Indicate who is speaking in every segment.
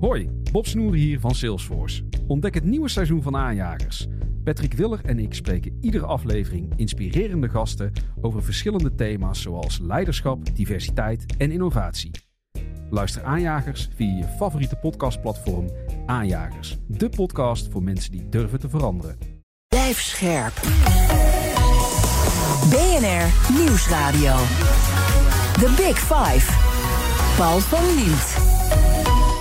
Speaker 1: Hoi, Bob Snoer hier van Salesforce. Ontdek het nieuwe seizoen van Aanjagers. Patrick Willer en ik spreken iedere aflevering inspirerende gasten over verschillende thema's zoals leiderschap, diversiteit en innovatie. Luister Aanjagers via je favoriete podcastplatform Aanjagers, de podcast voor mensen die durven te veranderen.
Speaker 2: Blijf scherp. BNR Nieuwsradio. The Big Five. Paul van Liemt.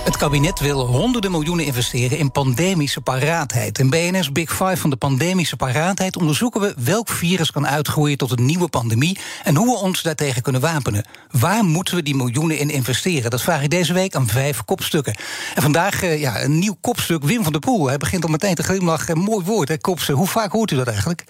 Speaker 3: Het kabinet wil honderden miljoenen investeren in pandemische paraatheid. In BNS Big Five van de pandemische paraatheid onderzoeken we welk virus kan uitgroeien tot een nieuwe pandemie en hoe we ons daartegen kunnen wapenen. Waar moeten we die miljoenen in investeren? Dat vraag ik deze week aan vijf kopstukken. En vandaag eh, ja, een nieuw kopstuk, Wim van der Poel. Hij begint al meteen te glimlachen. Mooi woord, hè, kopstuk. Hoe vaak hoort u dat eigenlijk?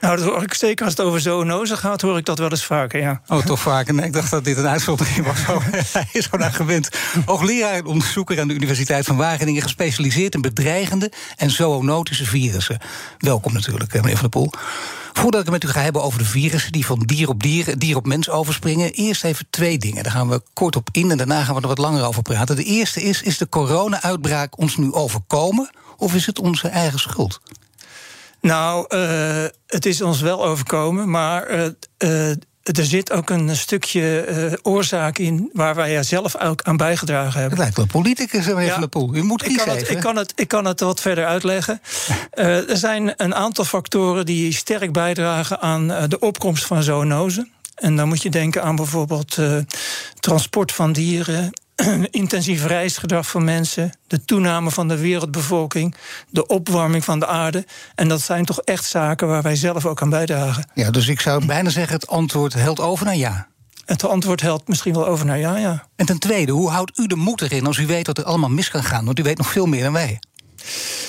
Speaker 4: Nou, dat hoor ik zeker als het over zoonose gaat, hoor ik dat wel eens vaker, ja.
Speaker 3: Oh, toch vaker? Nee, ik dacht dat dit een uitzondering was. Hij is gewoon aan gewend. Hoogleraar en onderzoeker aan de Universiteit van Wageningen... gespecialiseerd in bedreigende en zoonotische virussen. Welkom natuurlijk, meneer Van der Poel. Voordat ik het met u ga hebben over de virussen die van dier op dier, dier op mens overspringen, eerst even twee dingen. Daar gaan we kort op in en daarna gaan we er wat langer over praten. De eerste is: is de corona-uitbraak ons nu overkomen of is het onze eigen schuld?
Speaker 4: Nou, uh, het is ons wel overkomen, maar uh, uh, er zit ook een stukje oorzaak in waar wij zelf ook aan bijgedragen hebben.
Speaker 3: Het lijkt wel politicus, meneer ja, Van der Poel. U moet
Speaker 4: ik kan, het, ik, kan het, ik kan het wat verder uitleggen. er zijn een aantal factoren die sterk bijdragen aan de opkomst van zoonozen. En dan moet je denken aan bijvoorbeeld transport van dieren, intensief reisgedrag van mensen, de toename van de wereldbevolking, de opwarming van de aarde. En dat zijn toch echt zaken waar wij zelf ook aan bijdragen.
Speaker 3: Ja, dus ik zou bijna zeggen: het antwoord helpt over naar ja.
Speaker 4: Het antwoord helpt misschien wel over naar ja, ja.
Speaker 3: En ten tweede, hoe houdt u de moed erin als u weet dat er allemaal mis kan gaan? Want u weet nog veel meer dan wij.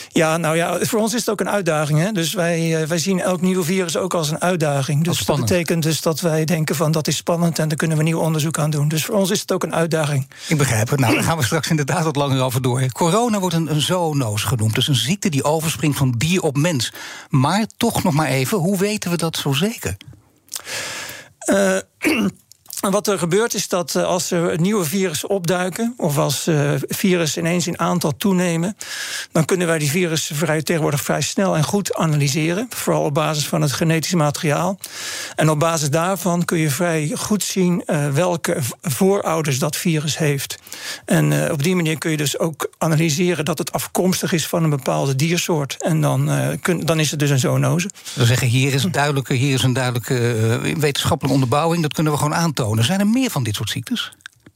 Speaker 4: Ja, nou ja, voor ons is het ook een uitdaging. Hè? Dus wij, eh, wij zien elk nieuw virus ook als een uitdaging. Dus dat betekent dus dat wij denken van dat is spannend en daar kunnen we nieuw onderzoek aan doen. Dus voor ons is het ook een uitdaging.
Speaker 3: Ik begrijp het. Nou, daar gaan we straks inderdaad wat langer over door. Corona wordt een, een zoonoos genoemd. Dus een ziekte die overspringt van dier op mens. Maar toch nog maar even, hoe weten we dat zo zeker?
Speaker 4: Uh, Wat er gebeurt is dat eh, als er nieuwe virussen opduiken, of als uh, virussen ineens in aantal toenemen, dan kunnen wij die virussen vrij, tegenwoordig vrij snel en goed analyseren. Vooral op basis van het genetisch materiaal. En op basis daarvan kun je vrij goed zien uh, welke voorouders dat virus heeft. En op die manier kun je dus ook analyseren dat het afkomstig is van een bepaalde diersoort. En dan, kun, dan is het dus een zoonose.
Speaker 3: We zeggen hier is een duidelijke, hier is een duidelijke wetenschappelijke onderbouwing. Dat kunnen we gewoon aantonen. Zijn er meer van dit soort ziektes?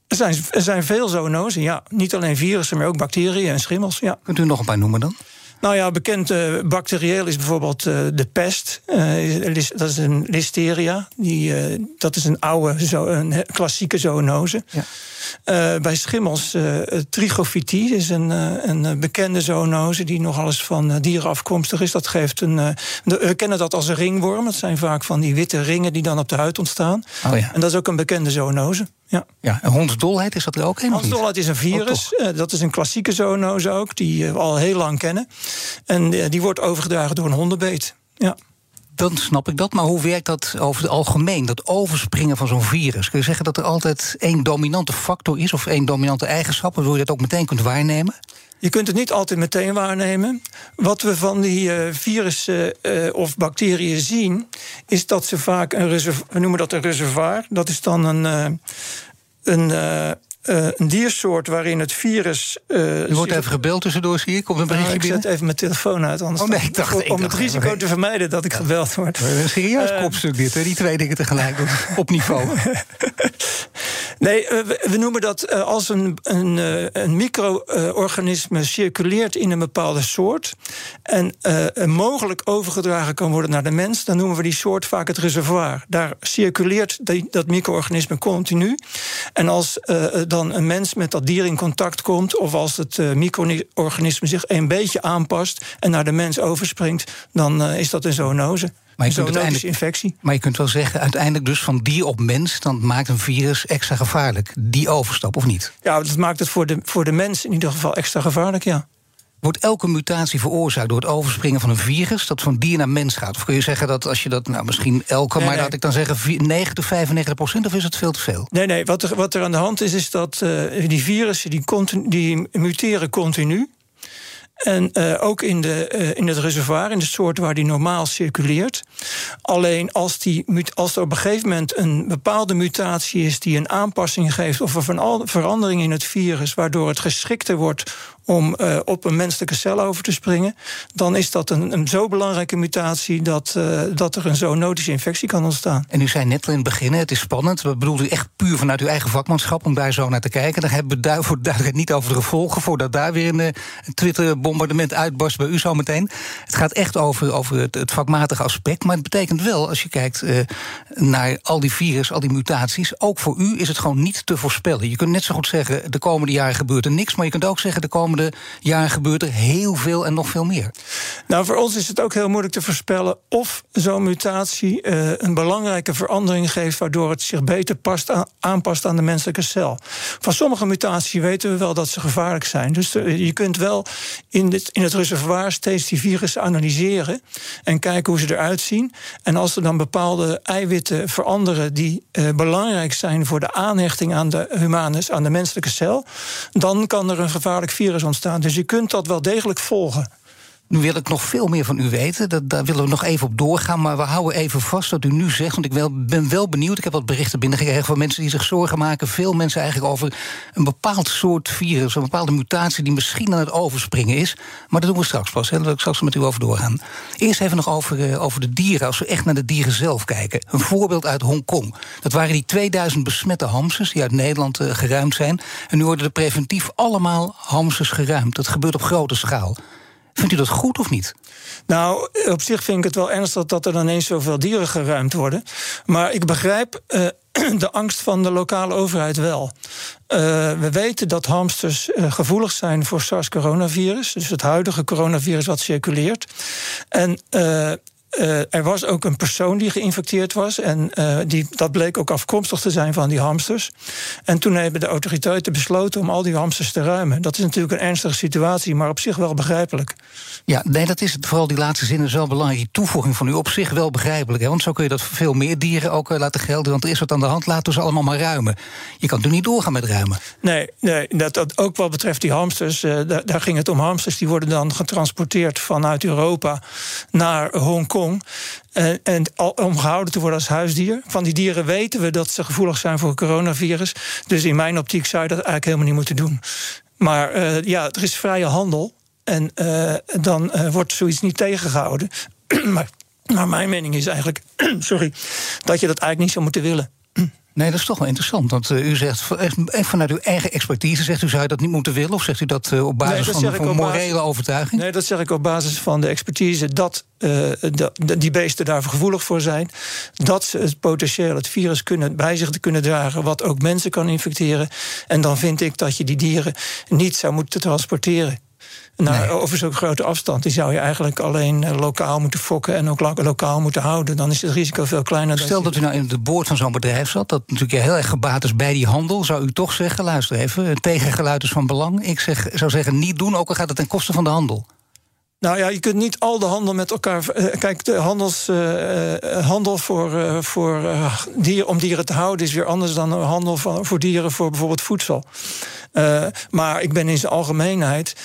Speaker 4: Er zijn, er zijn veel zoonosen, ja. Niet alleen virussen, maar ook bacteriën en schimmels. Ja.
Speaker 3: Kunt u nog een paar noemen dan?
Speaker 4: Nou ja, bekend uh, bacterieel is bijvoorbeeld uh, de pest. Uh, dat is een listeria. Die, dat is een oude, zo, een klassieke zoonose. Ja. bij schimmels, trichophytie is een, een bekende zoonose... die nogal eens van dieren afkomstig is. Dat geeft een, we kennen dat als een ringworm. Dat zijn vaak van die witte ringen die dan op de huid ontstaan. Oh ja. En dat is ook een bekende zoonose. Ja.
Speaker 3: ja, en hondsdolheid is dat er ook een?
Speaker 4: Hondsdolheid is een virus. Oh, dat is een klassieke zoonose ook, die we al heel lang kennen. En eh, die wordt overgedragen door een hondenbeet. Ja.
Speaker 3: Dan snap ik dat, maar hoe werkt dat over het algemeen? Dat overspringen van zo'n virus. Kun je zeggen dat er altijd één dominante factor is of één dominante eigenschap, waardoor je dat ook meteen kunt waarnemen?
Speaker 4: Je kunt het niet altijd meteen waarnemen. Wat we van die uh, virussen uh, of bacteriën zien, is dat ze vaak een reservoir, we noemen dat een reservoir. Dat is dan een, uh, een uh, een diersoort waarin het virus.
Speaker 3: Uh, U wordt even gebeld tussendoor, zie ik, een berichtje
Speaker 4: nou, Ik zet even mijn telefoon uit, anders
Speaker 3: oh, nee, ik dacht,
Speaker 4: om,
Speaker 3: ik
Speaker 4: om het risico te vermijden dat ik gebeld word.
Speaker 3: Een serieus uh, kopstuk dit, hè? die twee dingen tegelijk op niveau.
Speaker 4: nee, we, we, noemen dat als een, een, een micro-organisme circuleert in een bepaalde soort en mogelijk overgedragen kan worden naar de mens, dan noemen we die soort vaak het reservoir. Daar circuleert die, dat micro-organisme continu. En als dan een mens met dat dier in contact komt, of als het uh, micro-organisme zich een beetje aanpast en naar de mens overspringt, dan uh, is dat een zoonose. Maar je, kunt infectie.
Speaker 3: maar je kunt wel zeggen, uiteindelijk dus van dier op mens... dan maakt een virus extra gevaarlijk. Die overstap, of niet?
Speaker 4: Ja, dat maakt het voor de, voor de mens in ieder geval extra gevaarlijk, ja.
Speaker 3: Wordt elke mutatie veroorzaakt door het overspringen van een virus dat van dier naar mens gaat? Of kun je zeggen dat als je dat, nou misschien elke,
Speaker 4: Nee,
Speaker 3: maar
Speaker 4: nee.
Speaker 3: laat ik dan zeggen 90, 95 procent, of is het veel te veel?
Speaker 4: Nee, nee, wat er, wat er aan de hand is, is dat eh, die virussen die, continu, die muteren continu. En eh, ook in, de, eh, in het reservoir, in de soort waar die normaal circuleert. Alleen als, die, als er op een gegeven moment een bepaalde mutatie is die een aanpassing geeft of een veral- verandering in het virus, waardoor het geschikter wordt om eh, op een menselijke cel over te springen, dan is dat een, een zo belangrijke mutatie dat, eh, dat er een zoonotische infectie kan ontstaan.
Speaker 3: En u zei net in het begin, het is spannend. We bedoelen u echt puur vanuit uw eigen vakmanschap om daar zo naar te kijken. Daar hebben we du- voor de duidelijkheid niet over de gevolgen, voordat daar weer een, eh, Twitter-bombardement uitbarst bij u zo meteen. Het gaat echt over, over het, het vakmatige aspect. Maar het betekent wel, als je kijkt naar al die virus, al die mutaties, ook voor u is het gewoon niet te voorspellen. Je kunt net zo goed zeggen, de komende jaren gebeurt er niks. Maar je kunt ook zeggen, de komende jaren gebeurt er heel veel en nog veel meer.
Speaker 4: Nou, voor ons is het ook heel moeilijk te voorspellen of zo'n mutatie eh, een belangrijke verandering geeft, waardoor het zich beter past aan- aanpast aan de menselijke cel. Van sommige mutaties weten we wel dat ze gevaarlijk zijn. Dus eh, je kunt wel in, dit, in het reservoir steeds die virussen analyseren en kijken hoe ze eruit zien. En als er dan bepaalde eiwitten veranderen die eh, belangrijk zijn voor de aanhechting aan de humanus, aan de menselijke cel, dan kan er een gevaarlijk virus ontstaan. Dus je kunt dat wel degelijk volgen.
Speaker 3: Nu wil ik nog veel meer van u weten. Dat, daar willen we nog even op doorgaan. Maar we houden even vast wat u nu zegt. Want ik wel, ben wel benieuwd. Ik heb wat berichten binnengekregen van mensen die zich zorgen maken. Veel mensen eigenlijk over een bepaald soort virus. Een bepaalde mutatie die misschien aan het overspringen is. Maar dat doen we straks pas. Daar wil ik straks met u over doorgaan. Eerst even nog over, eh, over de dieren. Als we echt naar de dieren zelf kijken. Een voorbeeld uit Hongkong. Dat waren die 2000 besmette hamsters die uit Nederland eh, geruimd zijn. En nu worden er preventief allemaal hamsters geruimd. Dat gebeurt op grote schaal. Vindt u dat goed of niet?
Speaker 4: Nou, op zich vind ik het wel ernstig dat er ineens zoveel dieren geruimd worden. Maar ik begrijp eh, de angst van de lokale overheid wel. Eh, we weten dat hamsters eh, gevoelig zijn voor SARS-coronavirus, dus het huidige coronavirus wat circuleert. En eh, er was ook een persoon die geïnfecteerd was. En eh, die, dat bleek ook afkomstig te zijn van die hamsters. En toen hebben de autoriteiten besloten om al die hamsters te ruimen. Dat is natuurlijk een ernstige situatie, maar op zich wel begrijpelijk.
Speaker 3: Ja, nee, dat is het. Vooral die laatste zin is wel belangrijk. Die toevoeging van u op zich wel begrijpelijk. Hè? Want zo kun je dat voor veel meer dieren ook eh, laten gelden. Want er is wat aan de hand, laten we ze allemaal maar ruimen. Je kan natuurlijk niet doorgaan met ruimen.
Speaker 4: Nee, nee dat, dat ook wat betreft die hamsters. daar, daar ging het om hamsters. Die worden dan getransporteerd vanuit Europa naar Hongkong. En, en al, om gehouden te worden als huisdier. Van die dieren weten we dat ze gevoelig zijn voor het coronavirus. Dus in mijn optiek zou je dat eigenlijk helemaal niet moeten doen. Maar eh, ja, er is vrije handel. En eh, dan eh, wordt zoiets niet tegengehouden. maar, maar mijn mening is eigenlijk sorry, dat je dat eigenlijk niet zou moeten willen.
Speaker 3: Nee, dat is toch wel interessant. Want eh, u zegt echt echt vanuit uw eigen expertise, zegt u zou je dat niet moeten willen? Of zegt u dat eh, op basis
Speaker 4: Nee, dat
Speaker 3: van, van
Speaker 4: basis-
Speaker 3: morele overtuiging?
Speaker 4: Nee, dat zeg ik op basis van de expertise dat, eh, dat- die beesten daar gevoelig voor zijn. Dat ze het potentieel, het virus kunnen, bij zich te kunnen dragen, wat ook mensen kan infecteren. En dan vind ik dat je die dieren niet zou moeten transporteren. Nou,
Speaker 3: Nee.
Speaker 4: Over zo'n grote afstand. Die zou je eigenlijk alleen eh, lokaal moeten fokken en ook lo- lokaal moeten houden. Dan is het risico veel kleiner.
Speaker 3: Stel
Speaker 4: je-
Speaker 3: dat u nou in de boord van zo'n bedrijf zat, dat natuurlijk heel erg gebaat is bij die handel, zou u toch zeggen: luister even, een tegengeluid is van belang. Ik zeg, zou zeggen: niet doen, ook al gaat het ten koste van de handel.
Speaker 4: Nou ja, je kunt niet al de handel met elkaar. eh, Kijk, de handels, eh, eh, handel voor, voor dieren, om dieren te houden is weer anders dan handel van, voor dieren voor bijvoorbeeld voedsel. Maar ik ben in zijn algemeenheid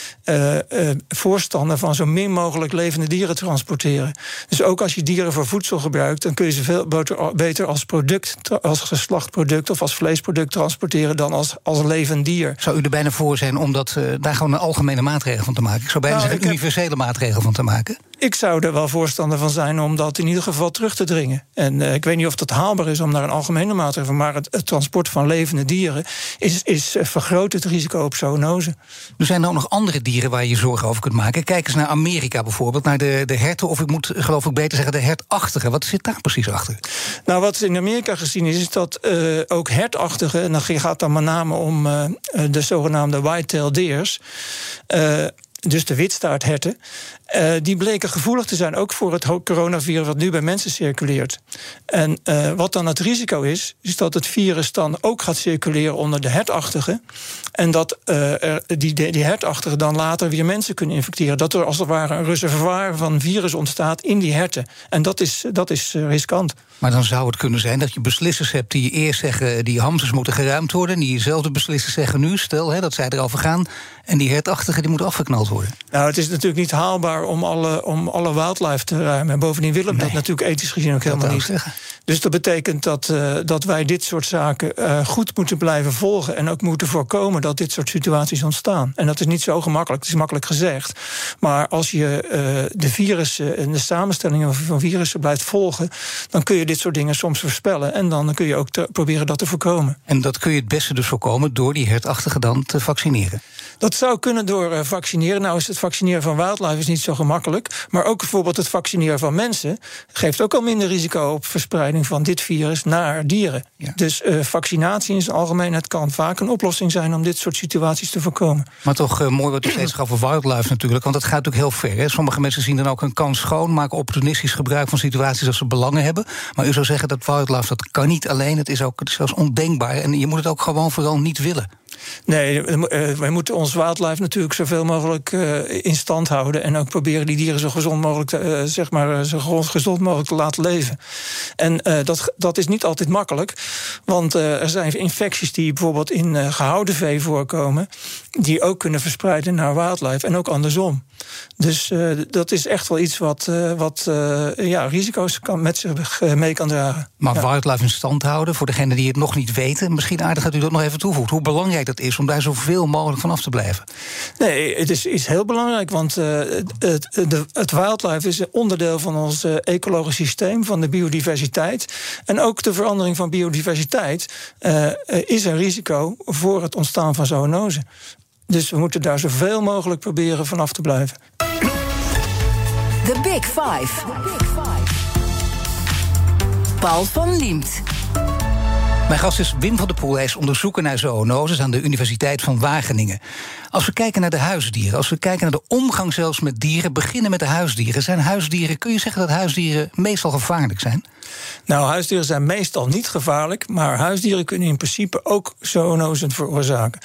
Speaker 4: voorstander van zo min mogelijk levende dieren transporteren. Dus ook als je dieren voor voedsel gebruikt, dan kun je ze veel beter, als product, als geslachtproduct of als vleesproduct transporteren dan als, als levend dier.
Speaker 3: Zou u er bijna voor zijn om dat, daar gewoon een algemene maatregel van te maken? Ik zou bijna
Speaker 4: Nou,
Speaker 3: zeggen: universele maatregel van te maken.
Speaker 4: Ik zou er wel voorstander van zijn om dat in ieder geval terug te dringen. En eh, ik weet niet of dat haalbaar is om daar een algemene maatregel maar het, het transport van levende dieren is, is eh, vergroot het risico op zoonose.
Speaker 3: Er zijn er ook nog andere dieren waar je zorgen over kunt maken. Kijk eens naar Amerika bijvoorbeeld, naar de, de herten, of ik moet geloof ik beter zeggen de hertachtige. Wat zit daar precies achter?
Speaker 4: Nou, wat in Amerika gezien is, is dat eh, ook hertachtige, en dan gaat dan met name om de zogenaamde white-tailed deers. Eh, dus de witstaartherten, uh, die bleken gevoelig te zijn ook voor het coronavirus wat nu bij mensen circuleert. En uh, wat dan het risico is, is dat het virus dan ook gaat circuleren onder de hertachtigen. En dat er, die, die hertachtigen dan later weer mensen kunnen infecteren. Dat er als het ware een reservoir van virus ontstaat in die herten. En dat is, dat is riskant.
Speaker 3: Maar dan zou het kunnen zijn dat je beslissers hebt die eerst zeggen... die hamsters moeten geruimd worden. En die diezelfde beslissers zeggen nu, stel hè, dat zij erover gaan... en die hertachtigen die moeten afgeknald worden.
Speaker 4: Nou, het is natuurlijk niet haalbaar om alle, om alle wildlife te ruimen. En bovendien willen we dat natuurlijk ethisch gezien ook helemaal niet. Zeggen. Dus dat betekent dat, uh, dat wij dit soort zaken uh, goed moeten blijven volgen... en ook moeten voorkomen dat dit soort situaties ontstaan. En dat is niet zo gemakkelijk, het is makkelijk gezegd. Maar als je uh, de virussen en de samenstellingen van virussen blijft volgen... dan kun je dit soort dingen soms voorspellen. En dan kun je ook te, proberen dat te voorkomen.
Speaker 3: En dat kun je het beste dus voorkomen door die hertachtigen dan te vaccineren?
Speaker 4: Dat zou kunnen door uh, vaccineren. Nou is het vaccineren van wildlife is niet zo gemakkelijk. Maar ook bijvoorbeeld het vaccineren van mensen... geeft ook al minder risico op verspreiding van dit virus naar dieren. Ja. Dus uh, vaccinatie in zijn algemeenheid kan vaak een oplossing zijn... om dit soort situaties te voorkomen.
Speaker 3: Maar toch uh, mooi wat u steeds over wildlife natuurlijk. Want dat gaat natuurlijk heel ver. Hè? Sommige mensen zien dan ook een kans schoon... maken opportunistisch gebruik van situaties als ze belangen hebben. Maar u zou zeggen dat wildlife dat kan niet alleen. Het is ook het is zelfs ondenkbaar. En je moet het ook gewoon vooral niet willen.
Speaker 4: Nee, eh, wij moeten ons wildlife natuurlijk zoveel mogelijk uh, in stand houden. En ook proberen die dieren zo gezond mogelijk, te, uh, zeg maar, zo gezond mogelijk te laten leven. En dat, dat is niet altijd makkelijk. Want er zijn infecties die bijvoorbeeld in gehouden vee voorkomen. Die ook kunnen verspreiden naar wildlife. En ook andersom. Dus dat is echt wel iets wat, wat ja, risico's kan, met zich mee kan dragen.
Speaker 3: Maar
Speaker 4: ja.
Speaker 3: wildlife in stand houden, voor degenen die het nog niet weten, misschien aardig dat u dat nog even toevoegt. Hoe belangrijk dat is om daar zoveel mogelijk van af te blijven?
Speaker 4: Nee, het is, is heel belangrijk, want uh, het, de, het wildlife is een onderdeel van ons uh, ecologisch systeem, van de biodiversiteit. En ook de verandering van biodiversiteit uh, is een risico voor het ontstaan van zoonose. Dus we moeten daar zoveel mogelijk proberen van af te blijven.
Speaker 2: The Big Five. The Big Five. Paul van Liemt.
Speaker 3: Mijn gast is Wim van der Poel. Hij is onderzoeker naar zoonoses aan de Universiteit van Wageningen. Als we kijken naar de huisdieren, als we kijken naar de omgang zelfs met dieren, beginnen met de huisdieren. Zijn huisdieren, kun je zeggen dat huisdieren meestal gevaarlijk zijn?
Speaker 4: Nou, huisdieren zijn meestal niet gevaarlijk, maar huisdieren kunnen in principe ook zoonoses veroorzaken.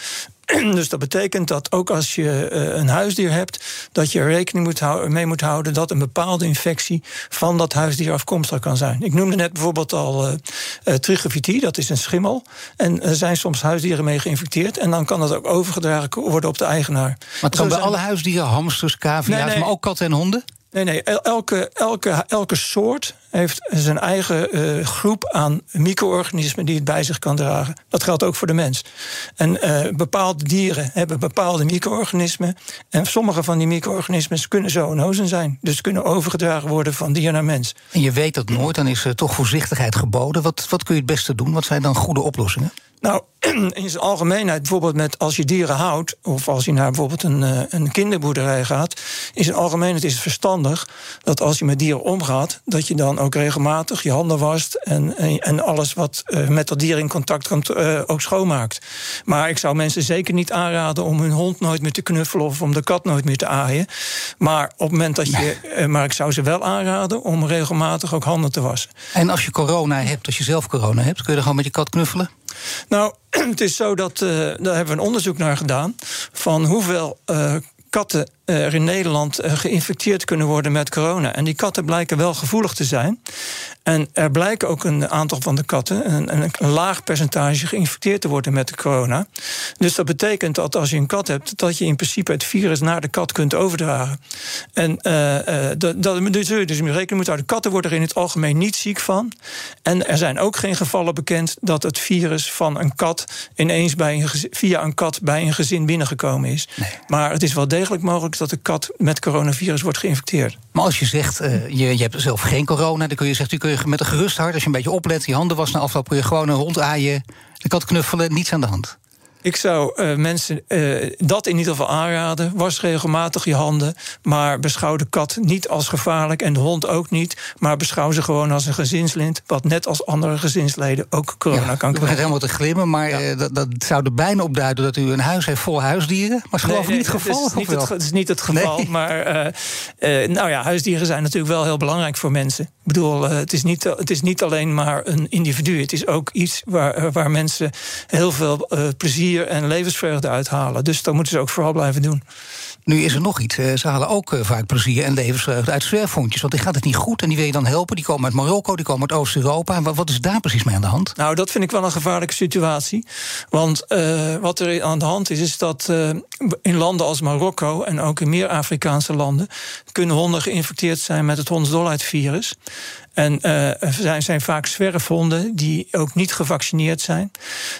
Speaker 4: Dus dat betekent dat ook als je uh, een huisdier hebt, dat je er rekening moet houden, mee moet houden dat een bepaalde infectie van dat huisdier afkomstig kan zijn. Ik noemde net bijvoorbeeld al uh, uh, dat is een schimmel. En er zijn soms huisdieren mee geïnfecteerd. En dan kan dat ook overgedragen worden op de eigenaar. Maar
Speaker 3: het kan bij alle huisdieren, hamsters, cavia's, nee, nee. maar ook katten en honden?
Speaker 4: Nee, nee, elke, elke, elke soort heeft zijn eigen uh, groep aan micro-organismen die het bij zich kan dragen. Dat geldt ook voor de mens. En uh, bepaalde dieren hebben bepaalde micro-organismen. En sommige van die micro-organismen kunnen zoonosen zijn. Dus kunnen overgedragen worden van dier naar mens.
Speaker 3: En je weet dat nooit, dan is er toch voorzichtigheid geboden. Wat, wat kun je het beste doen? Wat zijn dan goede oplossingen?
Speaker 4: Nou, in zijn algemeenheid, bijvoorbeeld met als je dieren houdt, of als je naar bijvoorbeeld een, een kinderboerderij gaat, in zijn algemeenheid is het verstandig dat als je met dieren omgaat, dat je dan ook regelmatig je handen wast en, en, en alles wat uh, met dat dier in contact komt uh, ook schoonmaakt. Maar ik zou mensen zeker niet aanraden om hun hond nooit meer te knuffelen of om de kat nooit meer te aaien. Maar op het moment dat je. Uh, maar ik zou ze wel aanraden om regelmatig ook handen te wassen.
Speaker 3: En als je corona hebt, als je zelf corona hebt, kun je dan gewoon met je kat knuffelen?
Speaker 4: Nou, het is zo dat, uh, daar hebben we een onderzoek naar gedaan. van hoeveel uh, katten er in Nederland geïnfecteerd kunnen worden met corona. En die katten blijken wel gevoelig te zijn. En er blijken ook een aantal van de katten, een, een, laag percentage, geïnfecteerd te worden met de corona. Dus dat betekent dat als je een kat hebt, dat je in principe het virus naar de kat kunt overdragen. En uh, uh, dat, dat dus je dus mee rekening moeten houden. Katten worden er in het algemeen niet ziek van. En er zijn ook geen gevallen bekend dat het virus van een kat ineens bij een, via een kat bij een gezin binnengekomen is. Nee. Maar het is wel degelijk mogelijk dat de kat met coronavirus wordt geïnfecteerd.
Speaker 3: Maar als je zegt, uh, je, je hebt zelf geen corona, dan kun je zeggen, kun je met een gerust hart, als je een beetje oplet, je handen was na afloop, kun je gewoon een hond aaien, de kat knuffelen, niets aan de hand.
Speaker 4: Ik zou uh, mensen uh, dat in ieder geval aanraden. Was regelmatig je handen. Maar beschouw de kat niet als gevaarlijk en de hond ook niet. Maar beschouw ze gewoon als een gezinslid. Wat net als andere gezinsleden ook corona
Speaker 3: ja,
Speaker 4: kan krijgen.
Speaker 3: U begint helemaal te glimmen, maar ja. uh, dat, dat, zou er bijna op duiden dat u een huis heeft vol huisdieren. Maar is geloof ik nee, nee, niet het geval.
Speaker 4: Het is niet het, het, is niet het geval. Nee. Maar nou ja, huisdieren zijn natuurlijk wel heel belangrijk voor mensen. Ik bedoel, het, is niet, het is niet alleen maar een individu. Het is ook iets waar, waar mensen heel veel plezier en levensvreugde uithalen. Dus dat moeten ze ook vooral blijven doen.
Speaker 3: Nu is er nog iets. Ze halen ook vaak plezier en levensvreugde uit zwerfhondjes. Want die gaat het niet goed en die wil je dan helpen. Die komen uit Marokko, die komen uit Oost-Europa. Wat is daar precies mee aan de hand?
Speaker 4: Nou, dat vind ik wel een gevaarlijke situatie. Want uh, wat er aan de hand is, is dat in landen als Marokko... en ook in meer Afrikaanse landen... kunnen honden geïnfecteerd zijn met het hondsdolheidvirus. En uh, zijn, zijn vaak zwerfhonden die ook niet gevaccineerd zijn.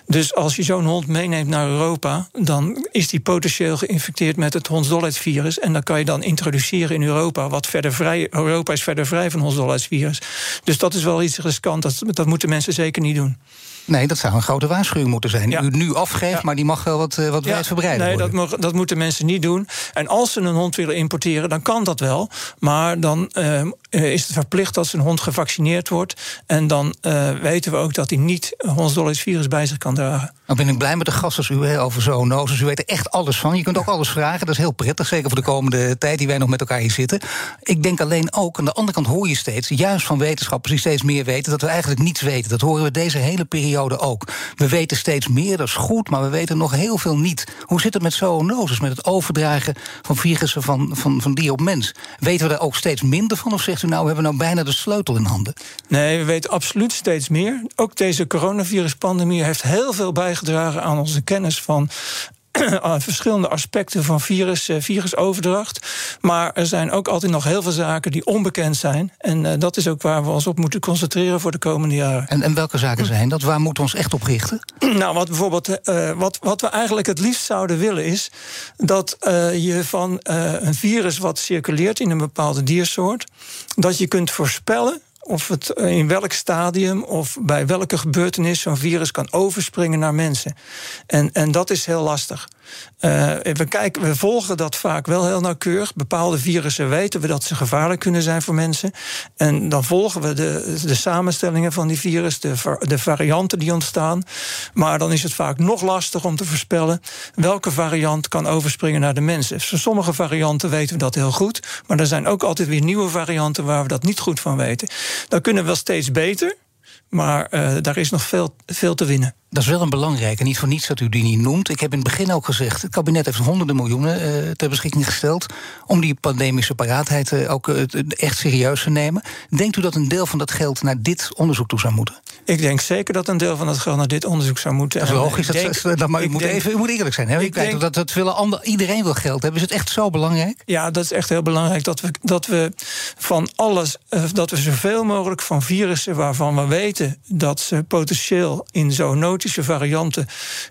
Speaker 4: Dus als je zo'n hond meeneemt naar Europa, dan is die potentieel geïnfecteerd met het hondsdolheidsvirus. En dan kan je dan introduceren in Europa, wat verder vrij. Europa is verder vrij van hondsdolheidsvirus. Dus dat is wel iets riskant. Dat, dat moeten mensen zeker niet doen.
Speaker 3: Nee, dat zou een grote waarschuwing moeten zijn. Ja. U nu afgeeft, ja. maar die mag wel wat, uh, wat ja. wijdverbreid
Speaker 4: nee,
Speaker 3: worden.
Speaker 4: Nee, dat, dat, moeten mensen niet doen. En als ze een hond willen importeren, dan kan dat wel. Maar dan uh, is het verplicht dat zijn hond gevaccineerd wordt. En dan uh, weten we ook dat hij niet hondsdolheidsvirus bij zich kan dragen.
Speaker 3: Nou ben ik blij met de gast als u over zoonoses. U weet er echt alles van. Je kunt ook alles vragen. Dat is heel prettig, zeker voor de komende tijd die wij nog met elkaar hier zitten. Ik denk alleen ook, aan de andere kant hoor je steeds... juist van wetenschappers die steeds meer weten... dat we eigenlijk niets weten. Dat horen we deze hele periode ook. We weten steeds meer, dat is goed, maar we weten nog heel veel niet. Hoe zit het met zoonoses, met het overdragen van virussen van, van, van dier op mens? Weten we daar ook steeds minder van? Of zegt u nou, we hebben nou bijna de sleutel in handen?
Speaker 4: Nee, we weten absoluut steeds meer. Ook deze coronaviruspandemie heeft heel veel bijgedragen aan onze kennis van verschillende aspecten van virus, uh, virusoverdracht. Maar er zijn ook altijd nog heel veel zaken die onbekend zijn. En uh, dat is ook waar we ons op moeten concentreren voor de komende jaren.
Speaker 3: En, en welke zaken zijn dat? Waar moeten we ons echt op richten?
Speaker 4: nou, wat bijvoorbeeld, uh, wat, wat we eigenlijk het liefst zouden willen is dat je van een virus wat circuleert in een bepaalde diersoort, dat je kunt voorspellen of het in welk stadium of bij welke gebeurtenis zo'n virus kan overspringen naar mensen. En, en dat is heel lastig. Uh, we, kijken, we volgen dat vaak wel heel nauwkeurig. Bepaalde virussen weten we dat ze gevaarlijk kunnen zijn voor mensen. En dan volgen we de, de samenstellingen van die virus, de, de varianten die ontstaan. Maar dan is het vaak nog lastig om te voorspellen welke variant kan overspringen naar de mensen. Voor sommige varianten weten we dat heel goed. Maar er zijn ook altijd weer nieuwe varianten waar we dat niet goed van weten. Dan kunnen we wel steeds beter. Maar uh, daar is nog veel, veel te winnen.
Speaker 3: Dat is wel een belangrijke, niet voor niets dat u die niet noemt. Ik heb in het begin ook gezegd, het kabinet heeft honderden miljoenen uh, ter beschikking gesteld... om die pandemische paraatheid uh, ook uh, echt serieus te nemen. Denkt u dat een deel van dat geld naar dit onderzoek toe zou moeten?
Speaker 4: Ik denk zeker dat een deel van dat geld naar dit onderzoek zou moeten.
Speaker 3: Dat is logisch, dat, denk, dat, maar u, moet denk, even, u moet eerlijk zijn. Hè? Ik denk, dat, dat willen ander, iedereen wil geld hebben. Is het echt zo belangrijk?
Speaker 4: Ja, dat is echt heel belangrijk. Dat we, dat we van alles, dat we zoveel mogelijk van virussen waarvan we weten... dat ze potentieel in varianten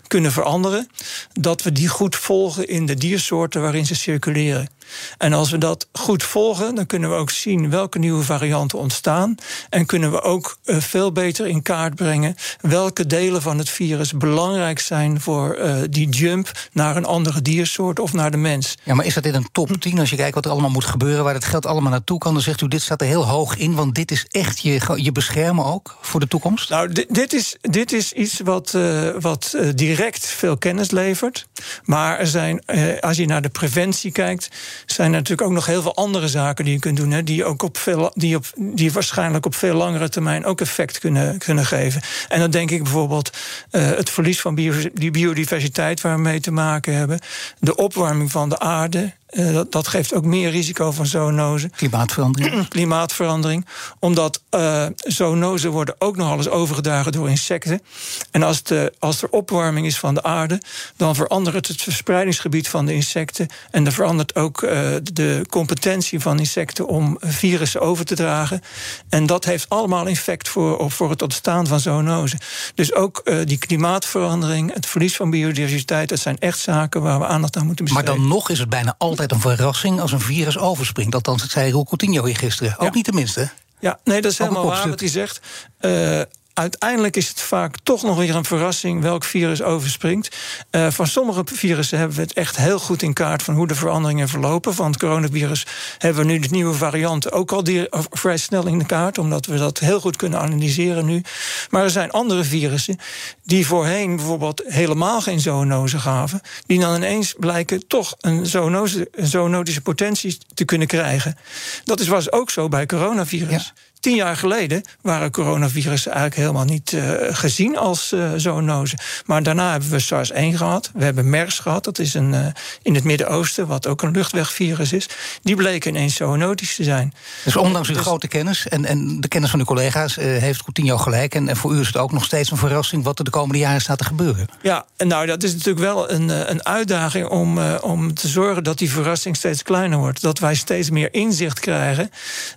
Speaker 4: kunnen veranderen... dat we die goed volgen in de diersoorten waarin ze circuleren. En als we dat goed volgen, dan kunnen we ook zien welke nieuwe varianten ontstaan. En kunnen we ook uh, veel beter in kaart brengen welke delen van het virus belangrijk zijn voor uh, die jump naar een andere diersoort of naar de mens.
Speaker 3: Ja, maar is dat in een top 10 als je kijkt wat er allemaal moet gebeuren, waar het geld allemaal naartoe kan? Dan zegt u, dit staat er heel hoog in, want dit is echt je, je beschermen ook voor de toekomst?
Speaker 4: Nou, dit, dit is, dit is iets wat, uh, wat direct veel kennis levert. Maar er zijn, als je naar de preventie kijkt, zijn er natuurlijk ook nog heel veel andere zaken die je kunt doen. Hè, die, ook op veel, die, op, die waarschijnlijk op veel langere termijn ook effect kunnen, kunnen geven. En dan denk ik bijvoorbeeld uh, het verlies van die biodiversiteit waar we mee te maken hebben. De opwarming van de aarde. Uh, dat, dat, geeft ook meer risico van zoonose.
Speaker 3: Klimaatverandering.
Speaker 4: Klimaatverandering. Omdat uh, zoonosen worden ook nog alles overgedragen door insecten. En als, de, als er opwarming is van de aarde, dan verandert het verspreidingsgebied van de insecten. En dan verandert ook uh, de competentie van insecten om virussen over te dragen. En dat heeft allemaal effect voor, voor het ontstaan van zoonosen. Dus ook die klimaatverandering, het verlies van biodiversiteit, dat zijn echt zaken waar we aandacht aan moeten besteden.
Speaker 3: Maar dan nog is het bijna altijd een verrassing als een virus overspringt. Althans, dat zei Roel Coutinho hier gisteren. Ook ja. niet tenminste.
Speaker 4: Ja, nee, dat is helemaal waar wat hij zegt. Uh, uiteindelijk is het vaak toch nog weer een verrassing welk virus overspringt. Uh, van sommige virussen hebben we het echt heel goed in kaart van hoe de veranderingen verlopen. Van het coronavirus hebben we nu de nieuwe varianten ook al vrij snel in de kaart, omdat we dat heel goed kunnen analyseren nu. Maar er zijn andere virussen die voorheen bijvoorbeeld helemaal geen zoonose gaven, die dan ineens blijken toch een, zoonose, zoonotische potentie te kunnen krijgen. Dat is, was ook zo bij coronavirus. Tien jaar geleden waren coronavirussen eigenlijk helemaal niet uh, gezien als uh, zoonose. Maar daarna hebben we SARS-1 gehad. We hebben MERS gehad. Dat is een, uh, in het Midden-Oosten, wat ook een luchtwegvirus is. Die bleken ineens zoonotisch te zijn.
Speaker 3: Dus ondanks uw dus... grote kennis en, en de kennis van uw collega's... heeft Coutinho gelijk. En, en, voor u is het ook nog steeds een verrassing... wat er de komende jaren staat te gebeuren.
Speaker 4: Ja, en nou, dat is natuurlijk wel een, een uitdaging... Om, om te zorgen dat die verrassing steeds kleiner wordt. Dat wij steeds meer inzicht krijgen...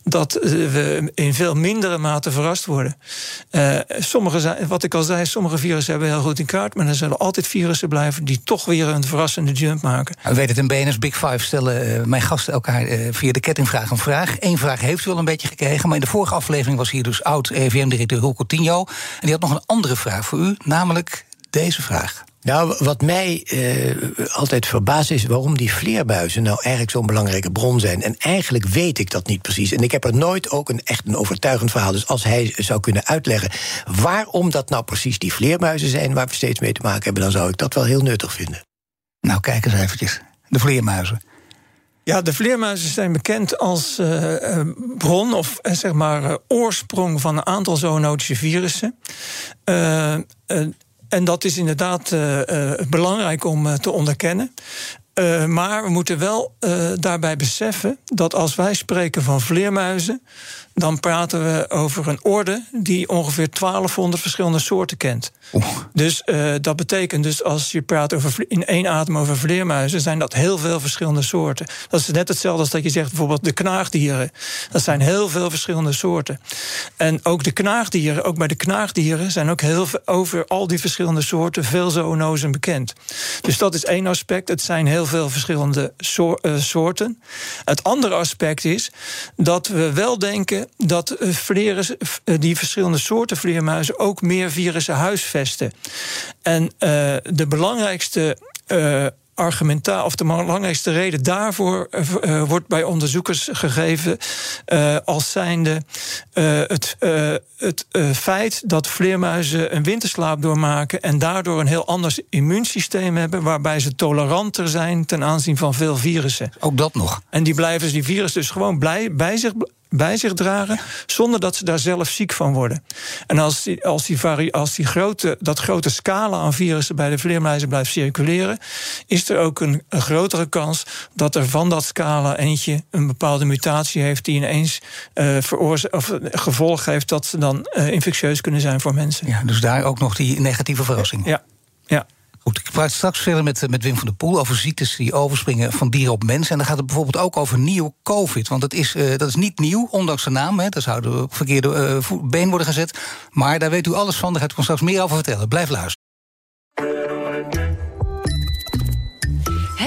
Speaker 4: dat we in veel mindere mate verrast worden. Uh, sommige zijn, wat ik al zei, sommige virussen hebben heel goed in kaart, maar er zullen altijd virussen blijven die toch weer een verrassende jump maken.
Speaker 3: U weet het, in BNS Big Five stellen uh, mijn gasten elkaar uh, via de kettingvraag een vraag. Eén vraag heeft u al een beetje gekregen, maar in de vorige aflevering was hier dus oud EVM-directeur Hulko Coutinho. En die had nog een andere vraag voor u, namelijk deze vraag.
Speaker 5: Nou, wat mij eh, altijd verbaast is waarom die vleerbuizen nou eigenlijk zo'n belangrijke bron zijn. En eigenlijk weet ik dat niet precies. En ik heb er nooit ook een echt een overtuigend verhaal. Dus als hij zou kunnen uitleggen waarom dat nou precies die vleermuizen zijn waar we steeds mee te maken hebben, dan zou ik dat wel heel nuttig vinden.
Speaker 3: Nou, kijk eens eventjes. De vleermuizen.
Speaker 4: Ja, de vleermuizen zijn bekend als uh, bron of uh, zeg maar oorsprong van een aantal zoonotische virussen. En dat is inderdaad uh, uh, belangrijk om uh, te onderkennen. maar we moeten wel daarbij beseffen dat als wij spreken van vleermuizen, dan praten we over een orde die ongeveer 1200 verschillende soorten kent. Dus uh, dat betekent dus als je praat over in één adem over vleermuizen, zijn dat heel veel verschillende soorten. Dat is net hetzelfde als dat je zegt bijvoorbeeld de knaagdieren. Dat zijn heel veel verschillende soorten. En ook de knaagdieren, ook bij de knaagdieren zijn ook heel veel, over al die verschillende soorten veel zoonozen bekend. Dus dat is één aspect. Het zijn heel veel verschillende uh, soorten. Het andere aspect is dat we wel denken dat eh, vleeren, eh, die verschillende soorten vleermuizen ook meer virussen huisvesten. En uh, de belangrijkste uh, argumenta of de belangrijkste reden daarvoor uh, wordt bij onderzoekers gegeven uh, als zijnde uh, het, het feit dat vleermuizen een winterslaap doormaken en daardoor een heel anders immuunsysteem hebben, waarbij ze toleranter zijn ten aanzien van veel virussen.
Speaker 3: Ook dat nog.
Speaker 4: En die blijven die virus dus gewoon blij, bij zich bij zich dragen, zonder dat ze daar zelf ziek van worden. En als, die, als, die als die grote, dat grote scala aan virussen bij de vleermuizen blijft circuleren, is er ook een, een grotere kans dat er van dat scala eentje een bepaalde mutatie heeft die ineens uh, of gevolg heeft dat ze dan uh, infectieus kunnen zijn voor mensen.
Speaker 3: Ja, dus daar ook nog die negatieve verrassing.
Speaker 4: Ja, ja.
Speaker 3: Goed, ik praat straks verder met, met Wim van der Poel over ziektes die overspringen van dieren op mensen. En dan gaat het bijvoorbeeld ook over nieuw COVID. Want dat is, uh, dat is niet nieuw, ondanks de naam. Daar zouden we op verkeerde uh, been worden gezet. Maar daar weet u alles van. Daar gaat u straks meer over vertellen. Blijf luisteren.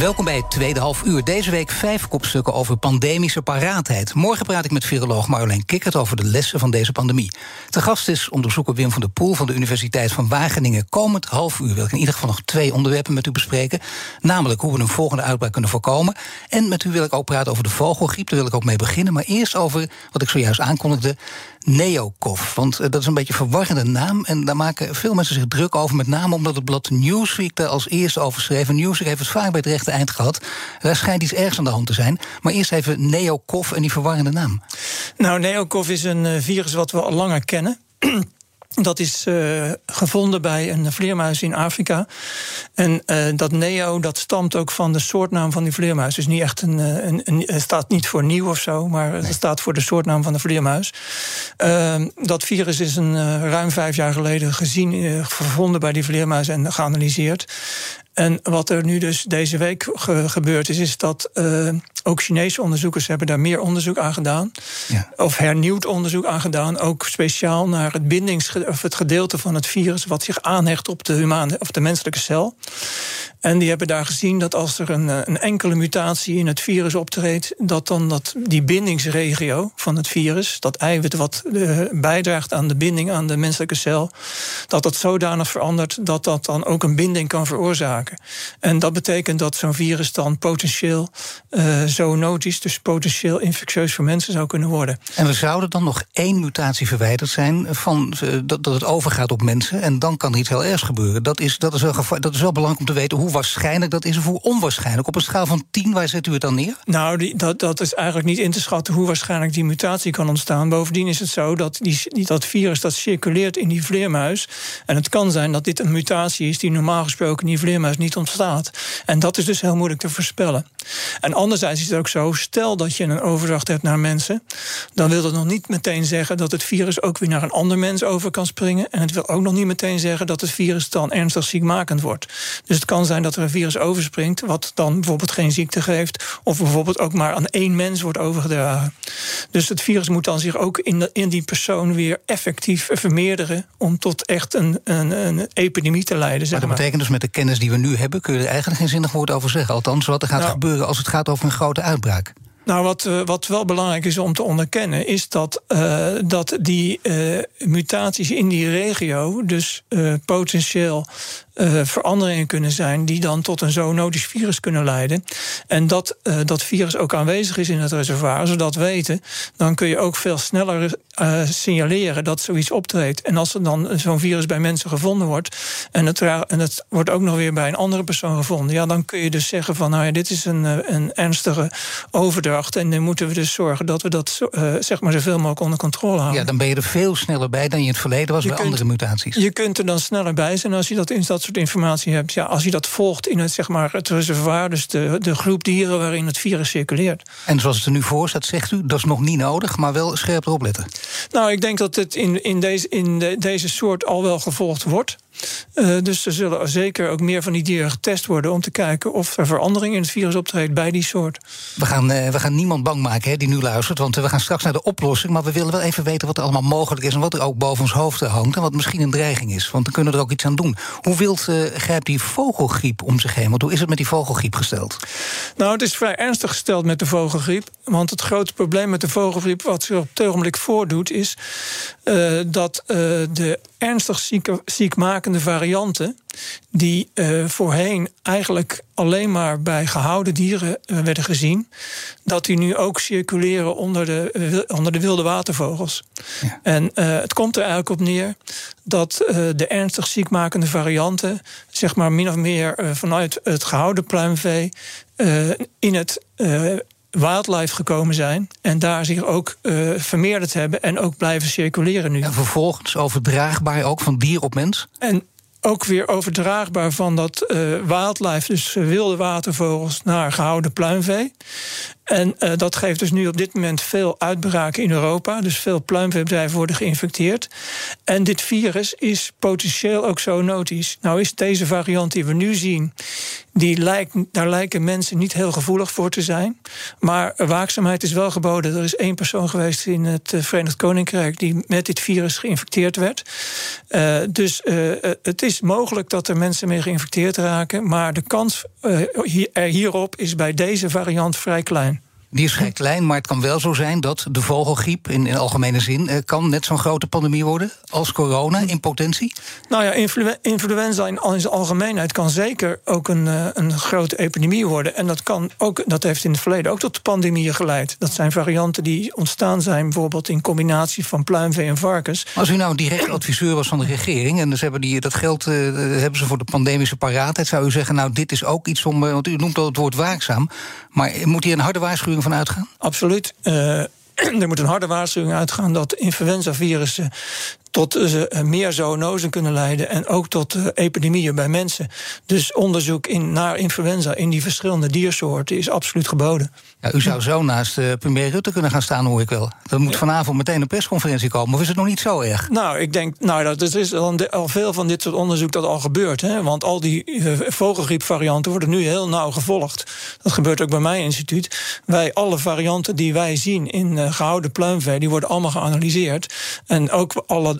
Speaker 3: Welkom bij het tweede half uur. Deze week vijf kopstukken over pandemische paraatheid. Morgen praat ik met viroloog Marjolein Kikkert over de lessen van deze pandemie. Te gast is onderzoeker Wim van der Poel van de Universiteit van Wageningen. Komend half uur wil ik in ieder geval nog twee onderwerpen met u bespreken. Namelijk hoe we een volgende uitbraak kunnen voorkomen. En met u wil ik ook praten over de vogelgriep. Daar wil ik ook mee beginnen. Maar eerst over wat ik zojuist aankondigde: Neokov. Want eh, dat is een beetje een verwarrende naam. En daar maken veel mensen zich druk over. Met name omdat het blad Newsweek daar als eerste over schreef. En Newsweek heeft het vaak bij het rechte eind gehad. Daar schijnt iets ergs aan de hand te zijn. Maar eerst even Neokov en die verwarrende naam.
Speaker 4: Nou, Neokov is een eh, virus wat we al langer kennen. Dat is uh, gevonden bij een vleermuis in Afrika. En uh, dat neo, dat stamt ook van de soortnaam van die vleermuis. Dus niet echt een, een, een het staat niet voor nieuw of zo, maar het staat voor de soortnaam van de vleermuis. Uh, dat virus is een, ruim vijf jaar geleden gezien, gevonden bij die vleermuis en geanalyseerd. En wat er nu dus deze week ge gebeurd is, is dat ook Chinese onderzoekers hebben daar meer onderzoek aan gedaan. Ja. Of hernieuwd onderzoek aan gedaan. Ook speciaal naar het bindings of het gedeelte van het virus wat zich aanhecht op de humane of de menselijke cel. En die hebben daar gezien dat als er een, een enkele mutatie in het virus optreedt, dat dan dat die bindingsregio van het virus, dat eiwit wat uh, bijdraagt aan de binding aan de menselijke cel, dat dat zodanig verandert dat dat dan ook een binding kan veroorzaken. En dat betekent dat zo'n virus dan potentieel uh, zoonotisch, dus potentieel infectieus voor mensen zou kunnen worden.
Speaker 3: En er zouden dan nog één mutatie verwijderd zijn van uh, dat, dat het overgaat op mensen en dan kan er iets heel ergs gebeuren. Dat is, dat is, wel, dat is wel belangrijk om te weten hoe waarschijnlijk dat is of hoe onwaarschijnlijk. Op een schaal van 10, waar zet u het dan neer?
Speaker 4: Nou, die, dat, dat is eigenlijk niet in te schatten hoe waarschijnlijk die mutatie kan ontstaan. Bovendien is het zo dat die, dat virus dat circuleert in die vleermuis. En het kan zijn dat dit een mutatie is die normaal gesproken in die vleermuis niet ontstaat. En dat is dus heel moeilijk te voorspellen. En anderzijds is het ook zo, stel dat je een overdracht hebt naar mensen, dan wil dat nog niet meteen zeggen dat het virus ook weer naar een ander mens over kan springen. En het wil ook nog niet meteen zeggen dat het virus dan ernstig ziekmakend wordt. Dus het kan zijn dat er een virus overspringt, wat dan bijvoorbeeld geen ziekte geeft, of bijvoorbeeld ook maar aan één mens wordt overgedragen. Dus het virus moet dan zich ook in, de, in die persoon weer effectief vermeerderen om tot echt een, een, een epidemie te leiden. Zeg
Speaker 3: maar dat betekent dus met de kennis die we nu hebben, kun je er eigenlijk geen zinnig woord over zeggen. Althans, wat er gaat nou, gebeuren als het gaat over een uitbraak.
Speaker 4: Nou, wat, uh, wat wel belangrijk is om te onderkennen, is dat, uh, dat die uh, mutaties in die regio dus potentieel uh, veranderingen kunnen zijn die dan tot een zoonotisch virus kunnen leiden. En dat uh, dat virus ook aanwezig is in het reservoir, als we dat weten, dan kun je ook veel sneller uh, signaleren dat zoiets optreedt. En als er dan zo'n virus bij mensen gevonden wordt en het, en het wordt ook nog weer bij een andere persoon gevonden, ja, dan kun je dus zeggen van nou ja, dit is een, een ernstige overdracht en dan moeten we dus zorgen dat we dat zeg maar zoveel mogelijk onder controle houden.
Speaker 3: Ja, dan ben je er veel sneller bij dan je in het verleden was je bij kunt, andere mutaties.
Speaker 4: Je kunt er dan sneller bij zijn als je dat in dat soort informatie hebt. Ja, als je dat volgt in het, zeg maar, het reservoir, dus de, de groep dieren waarin het virus circuleert.
Speaker 3: En zoals het er nu voor staat, zegt u, dat is nog niet nodig, maar wel scherp erop letten.
Speaker 4: Nou, ik denk dat het in, in, deze, in de, deze soort al wel gevolgd wordt. Uh, dus er zullen zeker ook meer van die dieren getest worden om te kijken of er verandering in het virus optreedt bij die soort.
Speaker 3: We gaan, uh, we gaan niemand bang maken hè, die nu luistert, want we gaan straks naar de oplossing. Maar we willen wel even weten wat er allemaal mogelijk is en wat er ook boven ons hoofd hangt en wat misschien een dreiging is. Want dan kunnen we er ook iets aan doen. Hoe wild uh, grijpt die vogelgriep om zich heen? Want hoe is het met die vogelgriep gesteld?
Speaker 4: Nou, het is vrij ernstig gesteld met de vogelgriep. Want het grote probleem met de vogelgriep, wat zich op het ogenblik voordoet, is dat de ernstig zieke, ziekmakende varianten, die uh, voorheen eigenlijk alleen maar bij gehouden dieren uh, werden gezien, dat die nu ook circuleren onder de, uh, onder de wilde watervogels. Ja. En het komt er eigenlijk op neer dat de ernstig ziekmakende varianten, zeg maar min of meer vanuit het gehouden pluimvee, in het wildlife gekomen zijn en daar zich ook uh, vermeerderd hebben en ook blijven circuleren nu.
Speaker 3: En vervolgens overdraagbaar ook van dier op mens?
Speaker 4: En ook weer overdraagbaar van dat uh, wildlife, dus wilde watervogels, naar gehouden pluimvee. En uh, dat geeft dus nu op dit moment veel uitbraken in Europa. Dus veel pluimveebedrijven worden geïnfecteerd. En dit virus is potentieel ook zoonotisch. Nou is deze variant die we nu zien, die lijkt, daar lijken mensen niet heel gevoelig voor te zijn. Maar waakzaamheid is wel geboden. Er is één persoon geweest in het eh, Verenigd Koninkrijk die met dit virus geïnfecteerd werd. Uh, dus het is mogelijk dat er mensen mee geïnfecteerd raken. Maar de kans hier, hierop is bij deze variant vrij klein.
Speaker 3: Die is vrij klein, maar het kan wel zo zijn dat de vogelgriep in, in algemene zin eh, kan net zo'n grote pandemie worden als corona in potentie.
Speaker 4: Nou ja, influenza in, in zijn algemeenheid kan zeker ook een, uh, een grote epidemie worden. En dat, kan ook, dat heeft in het verleden ook tot pandemieën geleid. Dat zijn varianten die ontstaan zijn, bijvoorbeeld in combinatie van pluimvee en varkens.
Speaker 3: Als u nou direct adviseur was van de regering en dus hebben die, dat geld uh, hebben ze voor de pandemische paraatheid, zou u zeggen, nou, dit is ook iets om. Want u noemt al het woord waakzaam. Maar moet hier een harde waarschuwing van uitgaan?
Speaker 4: Absoluut. Uh, er moet een harde waarschuwing uitgaan dat influenzavirussen tot uh, meer zoonosen kunnen leiden en ook tot uh, epidemieën bij mensen. Dus onderzoek in, naar influenza in die verschillende diersoorten is absoluut geboden.
Speaker 3: Ja, u zou zo naast uh, premier Rutte kunnen gaan staan, hoor ik wel. Er moet vanavond meteen een persconferentie komen, of is het nog niet zo erg?
Speaker 4: Nou, ik denk, nou, dat er is al, al veel van dit soort onderzoek dat al gebeurt. Hè, want al die vogelgriepvarianten worden nu heel nauw gevolgd. Dat gebeurt ook bij mijn instituut. Wij, alle varianten die wij zien in gehouden pluimvee, die worden allemaal geanalyseerd. En ook alle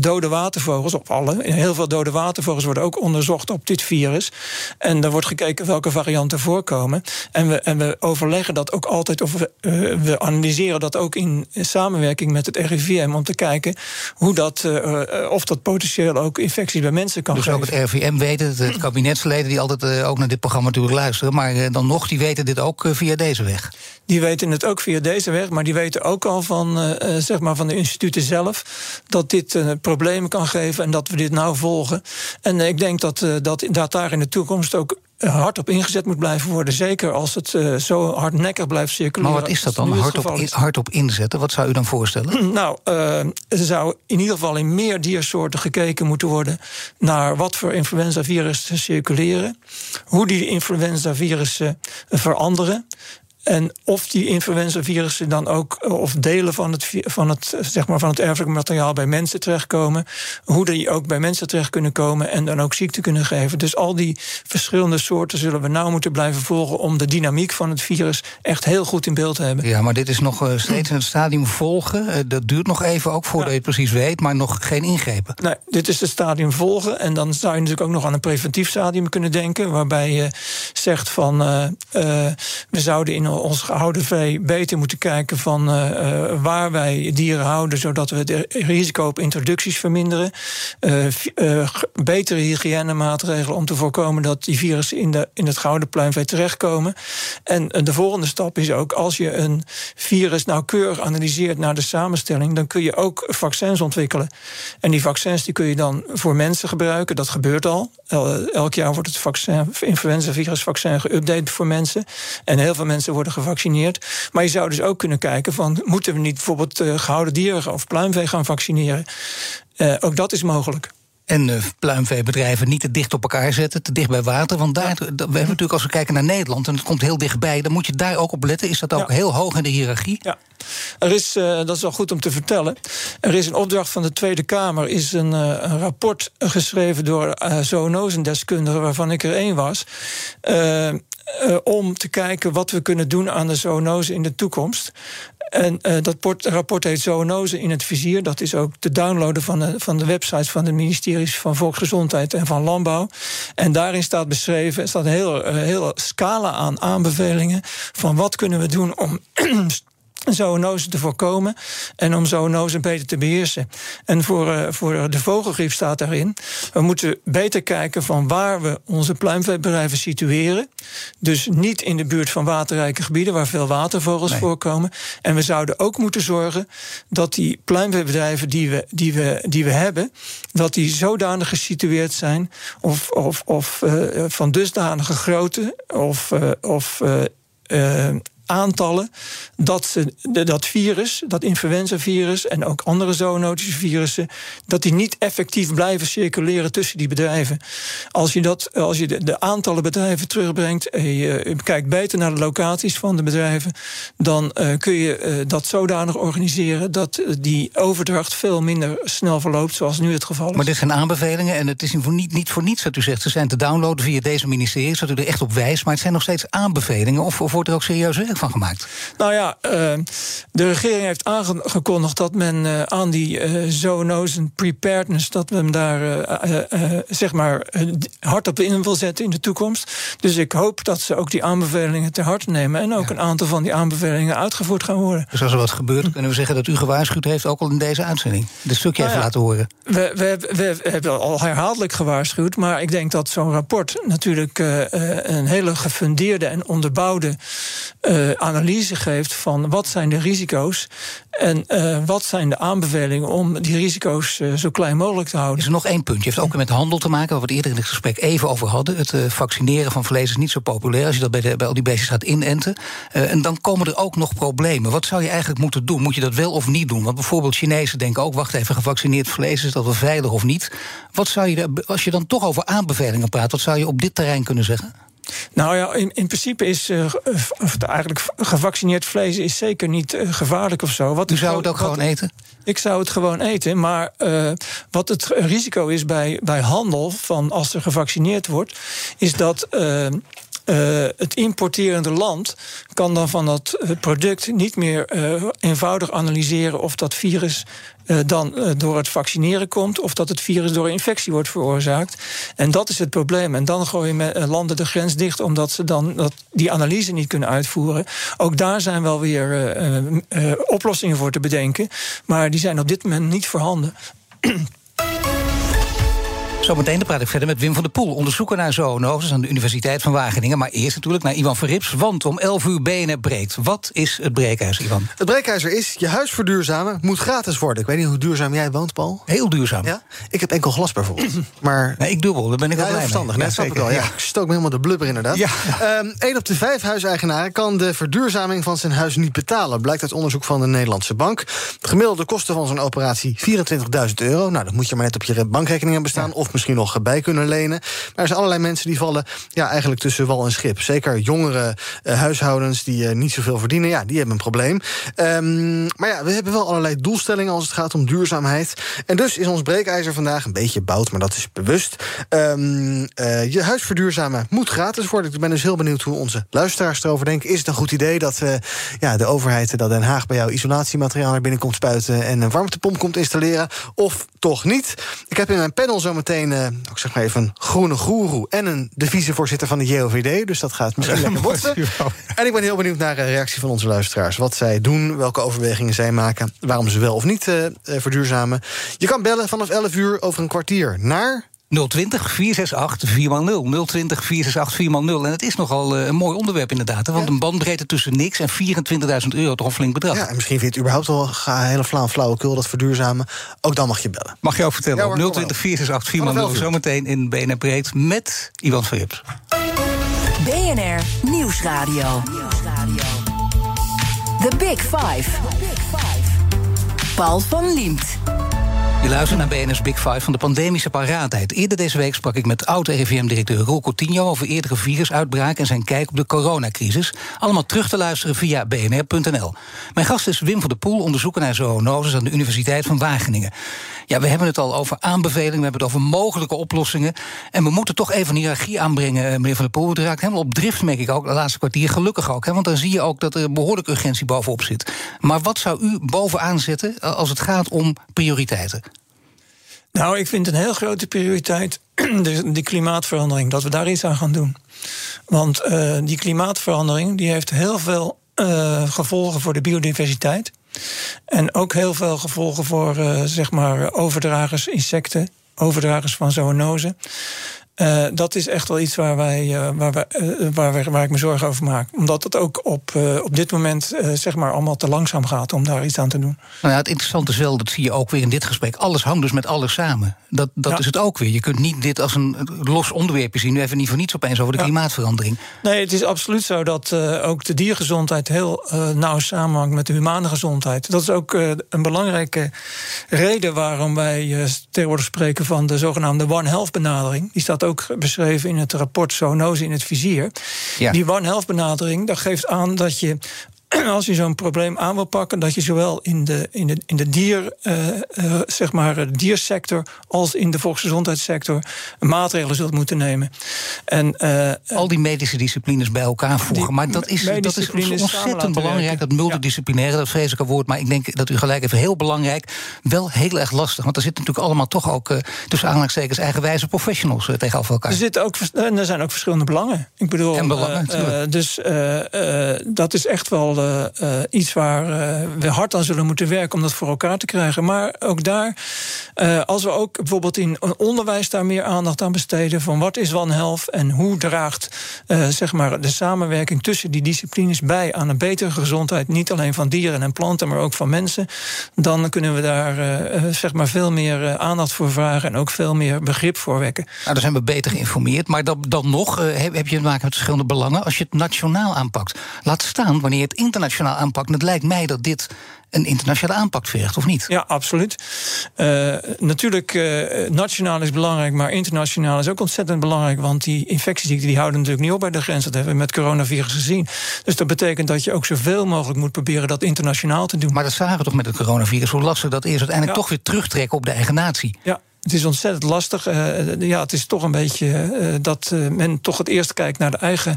Speaker 4: dode watervogels, op alle, heel veel dode watervogels worden ook onderzocht op dit virus. En er wordt gekeken welke varianten voorkomen. En we, en we overleggen dat ook altijd, of we, uh, we analyseren dat ook in samenwerking met het RIVM om te kijken hoe dat, uh, of dat potentieel ook infecties bij mensen kan
Speaker 3: dus
Speaker 4: geven.
Speaker 3: Dus ook het RIVM weten, het, het kabinetsleden die altijd ook naar dit programma natuurlijk luisteren, maar dan nog, die weten dit ook via deze weg.
Speaker 4: Die weten het ook via deze weg, maar die weten ook al van, zeg maar van de instituten zelf dat dit problemen kan geven en dat we dit nou volgen. En ik denk dat, uh, dat, dat daar in de toekomst ook hard op ingezet moet blijven worden. Zeker als het uh, zo hardnekkig blijft circuleren.
Speaker 3: Maar wat is dat dan, hard op, in, hard op inzetten? Wat zou u dan voorstellen?
Speaker 4: Nou, uh, er zou in ieder geval in meer diersoorten gekeken moeten worden... naar wat voor influenzavirussen circuleren. Hoe die influenzavirussen veranderen. En of die influenzavirussen dan ook, eh, of delen van het, van het, zeg maar van het erfelijk materiaal bij mensen terechtkomen. Hoe die ook bij mensen terecht kunnen komen en dan ook ziekte kunnen geven. Dus al die verschillende soorten zullen we nou moeten blijven volgen om de dynamiek van het virus echt heel goed in beeld te hebben.
Speaker 3: Ja, maar dit is nog eh, steeds in het stadium volgen. Dat duurt nog even ook voordat ja. je het precies weet, maar nog geen ingrepen.
Speaker 4: Nee, dit is het stadium volgen. En dan zou je natuurlijk ook nog aan een preventief stadium kunnen denken. Waarbij je zegt van uh, we zouden in ons gehouden vee beter moeten kijken van uh, waar wij dieren houden, zodat we het risico op introducties verminderen. Uh, betere hygiënemaatregelen om te voorkomen dat die virussen in, de, in het gouden pluimvee terechtkomen. En de volgende stap is ook, als je een virus nauwkeurig analyseert naar de samenstelling, dan kun je ook vaccins ontwikkelen. En die vaccins die kun je dan voor mensen gebruiken. Dat gebeurt al. Elk jaar wordt het vaccin, influenzavirusvaccin geüpdate voor mensen. En heel veel mensen worden gevaccineerd. Maar je zou dus ook kunnen kijken van... moeten we niet bijvoorbeeld uh, gehouden dieren of pluimvee gaan vaccineren? Uh, ook dat is mogelijk.
Speaker 3: En uh, pluimveebedrijven niet te dicht op elkaar zetten, te dicht bij water. Want daar, ja. we hebben natuurlijk, als we kijken naar Nederland... en het komt heel dichtbij, dan moet je daar ook op letten. Is dat ook ja. heel hoog in de hiërarchie?
Speaker 4: Ja. Er is, uh, dat is wel goed om te vertellen. Er is een opdracht van de Tweede Kamer, is een, uh, een rapport geschreven door uh, zoonozendeskundigen, waarvan ik er één was. Uh, om te kijken wat we kunnen doen aan de zoonose in de toekomst. En uh, dat port, rapport heet Zoonose in het vizier. Dat is ook te downloaden van de, van de websites van de ministeries van Volksgezondheid en van Landbouw. En daarin staat beschreven, staat een hele, hele scala aan aanbevelingen van wat kunnen we doen om zoonose te voorkomen en om zoonose beter te beheersen. En voor, uh, voor de vogelgriep staat daarin... we moeten beter kijken van waar we onze pluimveebedrijven situeren. Dus niet in de buurt van waterrijke gebieden... waar veel watervogels nee. voorkomen. En we zouden ook moeten zorgen dat die pluimveebedrijven die we, die we, die we hebben... dat die zodanig gesitueerd zijn of, of, of uh, van dusdanige grootte... of, uh, of aantallen dat ze, dat virus, dat influenzavirus en ook andere zoonotische virussen, dat die niet effectief blijven circuleren tussen die bedrijven. Als je, dat, als je de, de aantallen bedrijven terugbrengt en je kijkt beter naar de locaties van de bedrijven, dan uh, kun je dat zodanig organiseren dat die overdracht veel minder snel verloopt, zoals nu het geval is.
Speaker 3: Maar dit zijn aanbevelingen en het is niet, niet voor niets dat u zegt. Ze zijn te downloaden via deze ministeries, dat u er echt op wijst. Maar het zijn nog steeds aanbevelingen. Of, of wordt er ook serieus werk van gemaakt?
Speaker 4: Nou ja, de regering heeft aangekondigd dat men aan die zoonozen preparedness, dat men daar zeg maar hard op in wil zetten in de toekomst. Dus ik hoop dat ze ook die aanbevelingen ter harte nemen en ook ja. een aantal van die aanbevelingen uitgevoerd gaan worden.
Speaker 3: Dus als er wat gebeurt, kunnen we zeggen dat u gewaarschuwd heeft, ook al in deze uitzending. Dit stukje nou ja, even laten horen.
Speaker 4: We, we, we, we, hebben al herhaaldelijk gewaarschuwd, maar ik denk dat zo'n rapport natuurlijk uh, een hele gefundeerde en onderbouwde uh, analyse geeft van wat zijn de risico's en uh, wat zijn de aanbevelingen om die risico's zo klein mogelijk te houden.
Speaker 3: Is er nog één puntje? heeft ook met handel te maken, waar we het eerder in het gesprek even over hadden. Het vaccineren van vlees is niet zo populair als je dat bij, de, bij al die beestjes gaat inenten. en dan komen er ook nog problemen. Wat zou je eigenlijk moeten doen? Moet je dat wel of niet doen? Want bijvoorbeeld Chinezen denken ook, wacht even, gevaccineerd vlees, is dat wel veilig of niet? Wat zou je, als je dan toch over aanbevelingen praat, wat zou je op dit terrein kunnen zeggen?
Speaker 4: Nou ja, in, in principe is uh, eigenlijk gevaccineerd vlees is zeker niet uh, gevaarlijk of zo.
Speaker 3: Wat U zou het ook gewoon eten?
Speaker 4: Ik zou het gewoon eten. Maar uh, wat het risico is bij, bij handel, van als er gevaccineerd wordt, is dat uh, het importerende land kan dan van dat product niet meer uh, eenvoudig analyseren of dat virus dan door het vaccineren komt of dat het virus door infectie wordt veroorzaakt. En dat is het probleem. En dan gooien landen de grens dicht omdat ze dan dat, die analyse niet kunnen uitvoeren. Ook daar zijn wel weer oplossingen voor te bedenken, maar die zijn op dit moment niet voorhanden.
Speaker 3: Zometeen praat ik verder met Wim van der Poel, onderzoeker naar zoonoses aan de Universiteit van Wageningen. Maar eerst natuurlijk naar Ivan Verrips, want om 11 uur BNR breekt. Wat is het breekijzer, Ivan?
Speaker 6: Het breekijzer is, je huis verduurzamen moet gratis worden. Ik weet niet hoe duurzaam jij woont, Paul.
Speaker 3: Heel duurzaam.
Speaker 6: Ja? Ik heb enkel glas bijvoorbeeld. Maar...
Speaker 3: Nee, ik dubbel, daar ben ik
Speaker 6: ja,
Speaker 3: wel blij
Speaker 6: verstandig,
Speaker 3: mee.
Speaker 6: net snap ik wel. Ja. Ik stook me helemaal de blubber inderdaad.
Speaker 3: Ja.
Speaker 6: Um, 1 op de 5 huiseigenaren kan de verduurzaming van zijn huis niet betalen. Blijkt uit onderzoek van de Nederlandse Bank. De gemiddelde kosten van zo'n operatie 24.000 euro. Nou, dat moet je maar net op je bankrekening hebben bestaan. Of misschien nog bij kunnen lenen. Maar er zijn allerlei mensen die vallen ja, eigenlijk tussen wal en schip. Zeker jongere uh, huishoudens die uh, niet zoveel verdienen, ja, die hebben een probleem. Um, maar ja, we hebben wel allerlei doelstellingen als het gaat om duurzaamheid. En dus is ons breekijzer vandaag een beetje bout, maar dat is bewust. Um, uh, je huis verduurzamen moet gratis worden. Ik ben dus heel benieuwd hoe onze luisteraars erover denken. Is het een goed idee dat ja, de overheid dat Den Haag bij jou isolatiemateriaal naar binnen komt spuiten en een warmtepomp komt installeren? Of toch niet? Ik heb in mijn panel zometeen, ik zeg maar even een groene goeroe en een de vicevoorzitter van de JOVD. Dus dat gaat misschien lekker botsen. En ik ben heel benieuwd naar de reactie van onze luisteraars. Wat zij doen, welke overwegingen zij maken, waarom ze wel of niet uh, verduurzamen. Je kan bellen vanaf 11 uur over een kwartier naar
Speaker 3: 020 468 4x0. 020 468 4x0. En het is nogal uh, een mooi onderwerp inderdaad. Want ja. een bandbreedte tussen niks en 24.000 euro, toch een flink bedrag.
Speaker 6: Ja, en misschien vind je het überhaupt wel een hele flauw, flauwekul, dat verduurzamen. Ook dan mag je bellen.
Speaker 3: Mag je ook vertellen. Ja, 020 468 4x0. Zometeen in BNR Breed met Ivan Verrips.
Speaker 2: BNR Nieuwsradio. Nieuwsradio. The Big Five. Paul van Liemt.
Speaker 3: Je luistert naar BNS Big Five van de pandemische paraatheid. Eerder deze week sprak ik met oud-RIVM-directeur Roel Coutinho... over eerdere virusuitbraak en zijn kijk op de coronacrisis. Allemaal terug te luisteren via bnr.nl. Mijn gast is Wim van der Poel, onderzoeker naar zoonoses... aan de Universiteit van Wageningen. Ja, we hebben het al over aanbevelingen, we hebben het over mogelijke oplossingen. En we moeten toch even een hiërarchie aanbrengen, eh, meneer Van der Poel. Het raakt helemaal op drift, merk ik ook, de laatste kwartier. Gelukkig ook, hè, want dan zie je ook dat er behoorlijk urgentie bovenop zit. Maar wat zou u bovenaan zetten als het gaat om prioriteiten?
Speaker 4: Nou, ik vind een heel grote prioriteit de, klimaatverandering, dat we daar iets aan gaan doen. Want uh, die klimaatverandering die heeft heel veel gevolgen voor de biodiversiteit. En ook heel veel gevolgen voor uh, zeg maar overdragers, insecten, overdragers van zoonozen. Uh, dat is echt wel iets waar, wij, uh, waar, wij, uh, waar, wij, waar ik me zorgen over maak. Omdat het ook op, op dit moment zeg maar allemaal te langzaam gaat om daar iets aan te doen.
Speaker 3: Nou ja, het interessante is wel, dat zie je ook weer in dit gesprek. Alles hangt dus met alles samen. Dat, dat ja. is het ook weer. Je kunt niet dit als een los onderwerpje zien. Nu even niet voor niets opeens over de ja. klimaatverandering.
Speaker 4: Nee, het is absoluut zo dat ook de diergezondheid heel nauw samenhangt met de humane gezondheid. Dat is ook een belangrijke reden waarom wij tegenwoordig spreken van de zogenaamde One Health benadering. Die staat ook beschreven in het rapport Zoonose in het vizier. Ja. Die One Health benadering, dat geeft aan dat je als je zo'n probleem aan wil pakken, dat je zowel in de, in de, in de dier, uh, uh, zeg maar, de diersector als in de volksgezondheidssector maatregelen zult moeten nemen.
Speaker 3: En, uh, Al die medische disciplines bij elkaar voegen. Maar dat is, dat is ontzettend belangrijk. Dat multidisciplinaire, dat vreselijke woord. Maar ik denk dat u gelijk even heel belangrijk. Wel heel erg lastig. Want er zitten natuurlijk allemaal toch ook tussen aanhalingstekens eigenwijze professionals tegenover elkaar.
Speaker 4: Er, zitten ook, en er zijn ook verschillende belangen. Ik bedoel,
Speaker 3: en belangen,
Speaker 4: dus dat is echt wel uh, iets waar uh, we hard aan zullen moeten werken om dat voor elkaar te krijgen. Maar ook daar, als we ook bijvoorbeeld in onderwijs daar meer aandacht aan besteden van wat is One Health en hoe draagt zeg maar de samenwerking tussen die disciplines bij aan een betere gezondheid, niet alleen van dieren en planten, maar ook van mensen, dan kunnen we daar zeg maar veel meer aandacht voor vragen en ook veel meer begrip voor wekken.
Speaker 3: Nou, dan zijn we beter geïnformeerd, maar dan, dan nog heb, heb je te maken met verschillende belangen als je het nationaal aanpakt. Laat staan wanneer je het internationaal aanpakt. En het lijkt mij dat dit een internationale aanpak vergt, of niet?
Speaker 4: Ja, absoluut. Uh, natuurlijk, uh, nationaal is belangrijk, maar internationaal is ook ontzettend belangrijk. Want die infectieziekten die houden natuurlijk niet op bij de grens. Dat hebben we met coronavirus gezien. Dus dat betekent dat je ook zoveel mogelijk moet proberen dat internationaal te doen.
Speaker 3: Maar dat zagen we toch met het coronavirus, hoe lastig dat is uiteindelijk ja. toch weer terugtrekken op de eigen natie.
Speaker 4: Ja. Het is ontzettend lastig. Uh, ja, het is toch een beetje uh, dat uh, men toch het eerst kijkt naar de eigen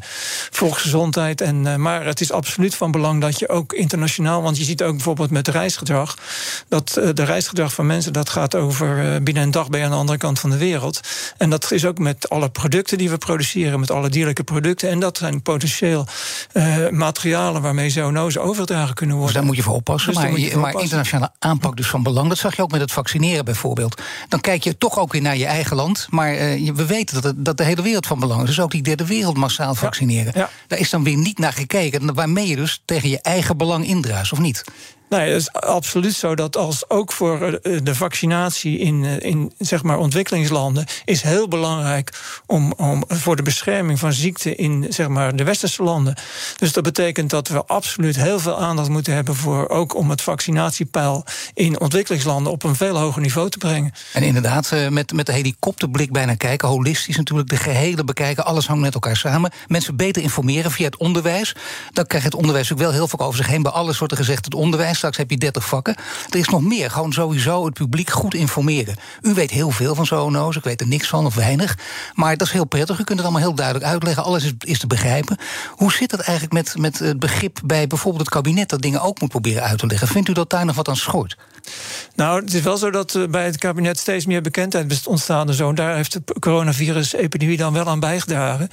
Speaker 4: volksgezondheid. En, maar het is absoluut van belang dat je ook internationaal, want je ziet ook bijvoorbeeld met reisgedrag, dat de reisgedrag van mensen dat gaat over binnen een dag ben je aan de andere kant van de wereld. En dat is ook met alle producten die we produceren, met alle dierlijke producten. En dat zijn potentieel materialen waarmee zoonose overgedragen kunnen worden.
Speaker 3: Dus daar moet je voor oppassen. Dus maar, je maar internationale aanpak dus van belang. Dat zag je ook met het vaccineren bijvoorbeeld. Dan kijk kijk je toch ook weer naar je eigen land. Maar uh, we weten dat, het, dat de hele wereld van belang is. Dus ook die derde wereld massaal vaccineren. Ja. Daar is dan weer niet naar gekeken. Waarmee je dus tegen je eigen belang indruist, of niet?
Speaker 4: Nee, het is absoluut zo dat als ook voor eh, de vaccinatie in, eh, in zeg maar ontwikkelingslanden is heel belangrijk om, om voor de bescherming van ziekten in zeg maar de westerse landen. Dus dat betekent dat we absoluut heel veel aandacht moeten hebben voor ook om het vaccinatiepeil in ontwikkelingslanden op een veel hoger niveau te brengen.
Speaker 3: En inderdaad, eh, met, met de helikopterblik bijna kijken, holistisch natuurlijk, de gehele bekijken, alles hangt met elkaar samen. Mensen beter informeren via het onderwijs. Dan krijgt het onderwijs ook wel heel veel over zich heen. Bij alles wordt er gezegd: het onderwijs heb je 30 vakken. Er is nog meer. Gewoon sowieso het publiek goed informeren. U weet heel veel van zoonozen, ik weet er niks van of weinig. Maar dat is heel prettig. U kunt het allemaal heel duidelijk uitleggen. Alles is, te begrijpen. Hoe zit het eigenlijk met, met het begrip bij bijvoorbeeld het kabinet dat dingen ook moet proberen uit te leggen? Vindt u dat daar nog wat aan schort?
Speaker 4: Nou, het is wel zo dat uh, bij het kabinet steeds meer bekendheid is ontstaan. En zo. Daar heeft de coronavirus-epidemie dan wel aan bijgedragen.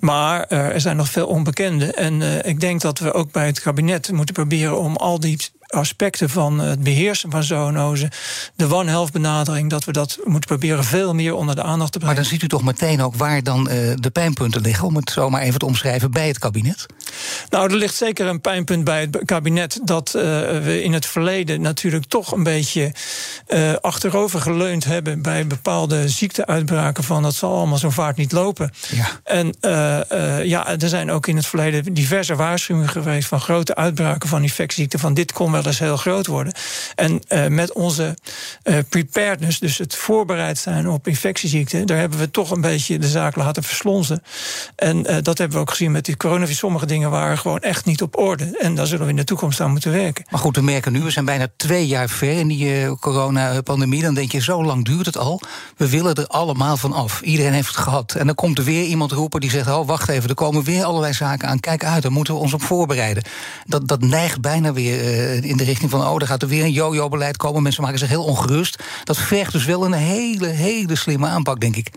Speaker 4: Maar uh, er zijn nog veel onbekenden. En uh, ik denk dat we ook bij het kabinet moeten proberen om al die aspecten van het beheersen van zoonozen, de One Health benadering, dat we dat moeten proberen veel meer onder de aandacht te brengen.
Speaker 3: Maar dan ziet u toch meteen ook waar dan uh, de pijnpunten liggen, om het zo maar even te omschrijven, bij het kabinet?
Speaker 4: Nou, er ligt zeker een pijnpunt bij het kabinet dat uh, we in het verleden natuurlijk toch een beetje uh, achterover geleund hebben bij bepaalde ziekteuitbraken van dat zal allemaal zo vaart niet lopen.
Speaker 3: Ja.
Speaker 4: En ja, er zijn ook in het verleden diverse waarschuwingen geweest van grote uitbraken van infectieziekten van dit kon wel eens heel groot worden. En uh, met onze uh, preparedness, dus het voorbereid zijn op infectieziekten, daar hebben we toch een beetje de zaak laten verslonzen. En uh, dat hebben we ook gezien met die coronavirus. Sommige dingen waren gewoon echt niet op orde. En daar zullen we in de toekomst aan moeten werken.
Speaker 3: Maar goed, we merken nu, we zijn bijna twee jaar ver in die coronapandemie. Dan denk je, zo lang duurt het al. We willen er allemaal van af. Iedereen heeft het gehad. En dan komt er weer iemand roepen die zegt: Oh, wacht even, er komen weer allerlei zaken aan. Kijk uit, daar moeten we ons op voorbereiden. Dat, dat neigt bijna weer in de richting van, oh, er gaat er weer een yo-yo-beleid komen. Mensen maken zich heel ongerust. Dat vergt dus wel een hele, hele slimme aanpak, denk ik.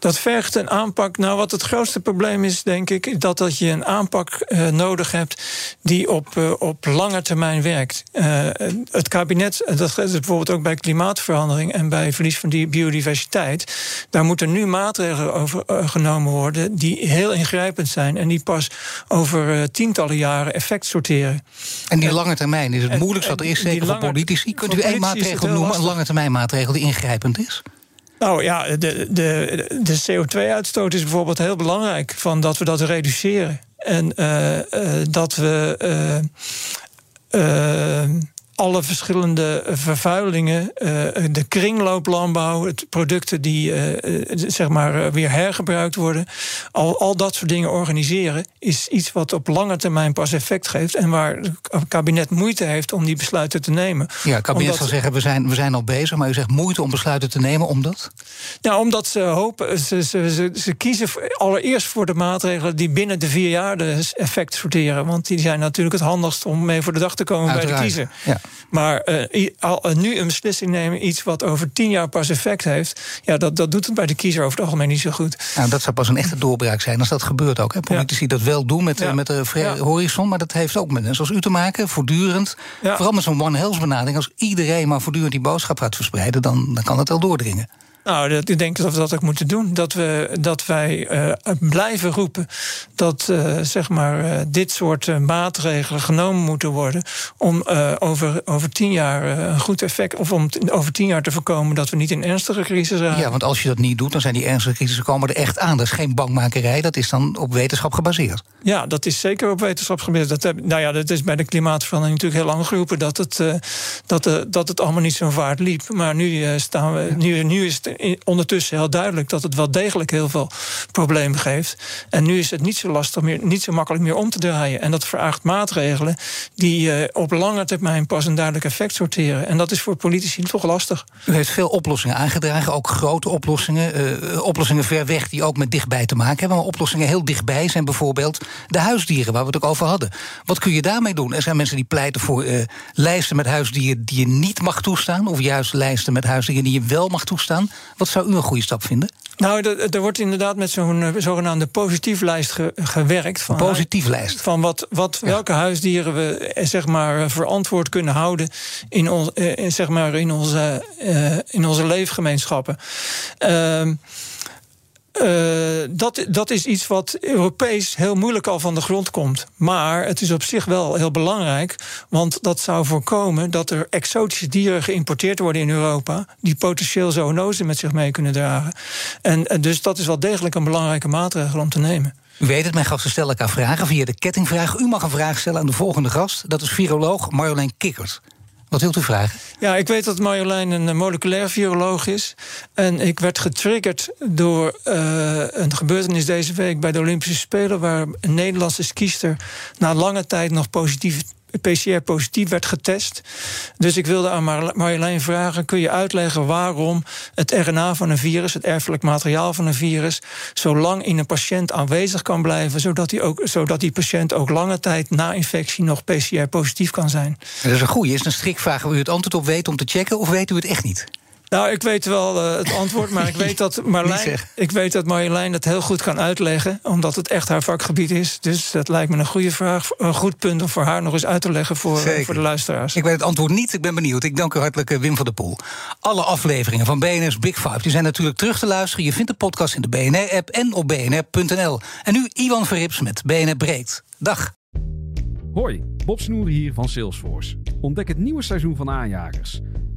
Speaker 4: Dat vergt een aanpak. Nou, wat het grootste probleem is, denk ik, is dat, dat je een aanpak uh, nodig hebt die op, uh, op lange termijn werkt. Uh, het kabinet, dat is bijvoorbeeld ook bij klimaatverandering en bij verlies van die biodiversiteit. Daar moeten nu maatregelen over genomen worden die heel ingrijpend zijn en die pas over tientallen jaren effect sorteren.
Speaker 3: En die lange termijn is het moeilijkst wat er is, zeker voor politici. Kunt u één maatregel noemen, een lange termijn maatregel die ingrijpend is?
Speaker 4: Nou ja, de, de, de CO2-uitstoot is bijvoorbeeld heel belangrijk. Van dat we dat reduceren. En uh, uh, dat we. Uh, alle verschillende vervuilingen, de kringlooplandbouw, het producten die zeg maar weer hergebruikt worden, al, al dat soort dingen organiseren, is iets wat op lange termijn pas effect geeft en waar het kabinet moeite heeft om die besluiten te nemen.
Speaker 3: Ja, het kabinet zal zeggen, we zijn, we zijn al bezig, maar u zegt moeite om besluiten te nemen, omdat?
Speaker 4: Nou, omdat ze hopen, ze, ze, ze, ze kiezen allereerst voor de maatregelen die binnen de vier jaar de effect sorteren, want die zijn natuurlijk het handigst om mee voor de dag te komen
Speaker 3: Uiteraard.
Speaker 4: bij de kiezer.
Speaker 3: Ja.
Speaker 4: Maar uh, al, uh, nu een beslissing nemen, iets wat over tien jaar pas effect heeft, ja, dat, dat doet het bij de kiezer over het algemeen niet zo goed.
Speaker 3: Nou, dat zou pas een echte doorbraak zijn als dat gebeurt ook. Hè. Politici ja. dat wel doen met, ja. met de ja. horizon, maar dat heeft ook met zoals u te maken, voortdurend. Vooral met zo'n One Health benadering. Als iedereen maar voortdurend die boodschap gaat verspreiden, dan, dan kan het wel doordringen.
Speaker 4: Nou, dat, ik denk dat we dat ook moeten doen. Dat, we, dat wij uh, blijven roepen dat uh, zeg maar, uh, dit soort maatregelen genomen moeten worden. om over, over tien jaar een goed effect. of om over tien jaar te voorkomen dat we niet in ernstige crisis raken.
Speaker 3: Ja, want als je dat niet doet, dan zijn die ernstige crisissen komen er echt aan. Dat is geen bankmakerij, dat is dan op wetenschap gebaseerd.
Speaker 4: Ja, dat is zeker op wetenschap gebaseerd. Dat, nou ja, dat is bij de klimaatverandering natuurlijk heel lang geroepen dat het, dat, dat het allemaal niet zo vaart liep. Maar nu, staan we, nu, nu is het ondertussen heel duidelijk dat het wel degelijk heel veel problemen geeft. En nu is het niet zo lastig meer, niet zo makkelijk meer om te draaien. En dat vraagt maatregelen die uh, op lange termijn pas een duidelijk effect sorteren. En dat is voor politici toch lastig.
Speaker 3: U heeft veel oplossingen aangedragen, ook grote oplossingen. Uh, oplossingen ver weg die ook met dichtbij te maken hebben. Maar oplossingen heel dichtbij zijn bijvoorbeeld de huisdieren, waar we het ook over hadden. Wat kun je daarmee doen? Er zijn mensen die pleiten voor uh, lijsten met huisdieren die je niet mag toestaan, of juist lijsten met huisdieren die je wel mag toestaan. Wat zou u een goede stap vinden?
Speaker 4: Nou, er wordt inderdaad met zo'n zogenaamde positieflijst ge gewerkt.
Speaker 3: Van, positieflijst?
Speaker 4: Van wat, wat, ja. welke huisdieren we zeg maar, verantwoord kunnen houden in, ons, in, zeg maar, in, onze, uh, in onze leefgemeenschappen. Uh, uh, dat, dat is iets wat Europees heel moeilijk al van de grond komt. Maar het is op zich wel heel belangrijk. Want dat zou voorkomen dat er exotische dieren geïmporteerd worden in Europa. die potentieel zoonose met zich mee kunnen dragen. En, dus dat is wel degelijk een belangrijke maatregel om te nemen.
Speaker 3: U weet het, mijn gasten stellen elkaar vragen via de kettingvraag. U mag een vraag stellen aan de volgende gast. Dat is viroloog Marjolein Kikkert. Wat wilt u vragen?
Speaker 4: Ja, ik weet dat Marjolein een moleculair viroloog is. En ik werd getriggerd door uh, een gebeurtenis deze week bij de Olympische Spelen... waar een Nederlandse skiester na lange tijd nog positief PCR positief werd getest. Dus ik wilde aan Marjolein vragen: kun je uitleggen waarom het RNA van een virus, het erfelijk materiaal van een virus, zo lang in een patiënt aanwezig kan blijven, zodat die, ook, zodat die patiënt ook lange tijd na infectie nog PCR positief kan zijn?
Speaker 3: Dat is een goede. Is een strikvraag waar u het antwoord op weet om te checken, of weet u het echt niet?
Speaker 4: Nou, ik weet wel uh, het antwoord, maar ik weet, dat Marlijn, ik weet dat Marjolein het heel goed kan uitleggen, omdat het echt haar vakgebied is. Dus dat lijkt me een goede vraag, een goed punt om voor haar nog eens uit te leggen voor, uh, voor de luisteraars.
Speaker 3: Ik weet het antwoord niet, ik ben benieuwd. Ik dank u hartelijk, Wim van der Poel. Alle afleveringen van BNR's Big Five die zijn natuurlijk terug te luisteren. Je vindt de podcast in de BNR-app en op bnr.nl. En nu Iwan Verrips met BNR Breed. Dag.
Speaker 1: Hoi, Bob Snoer hier van Salesforce. Ontdek het nieuwe seizoen van Aanjagers.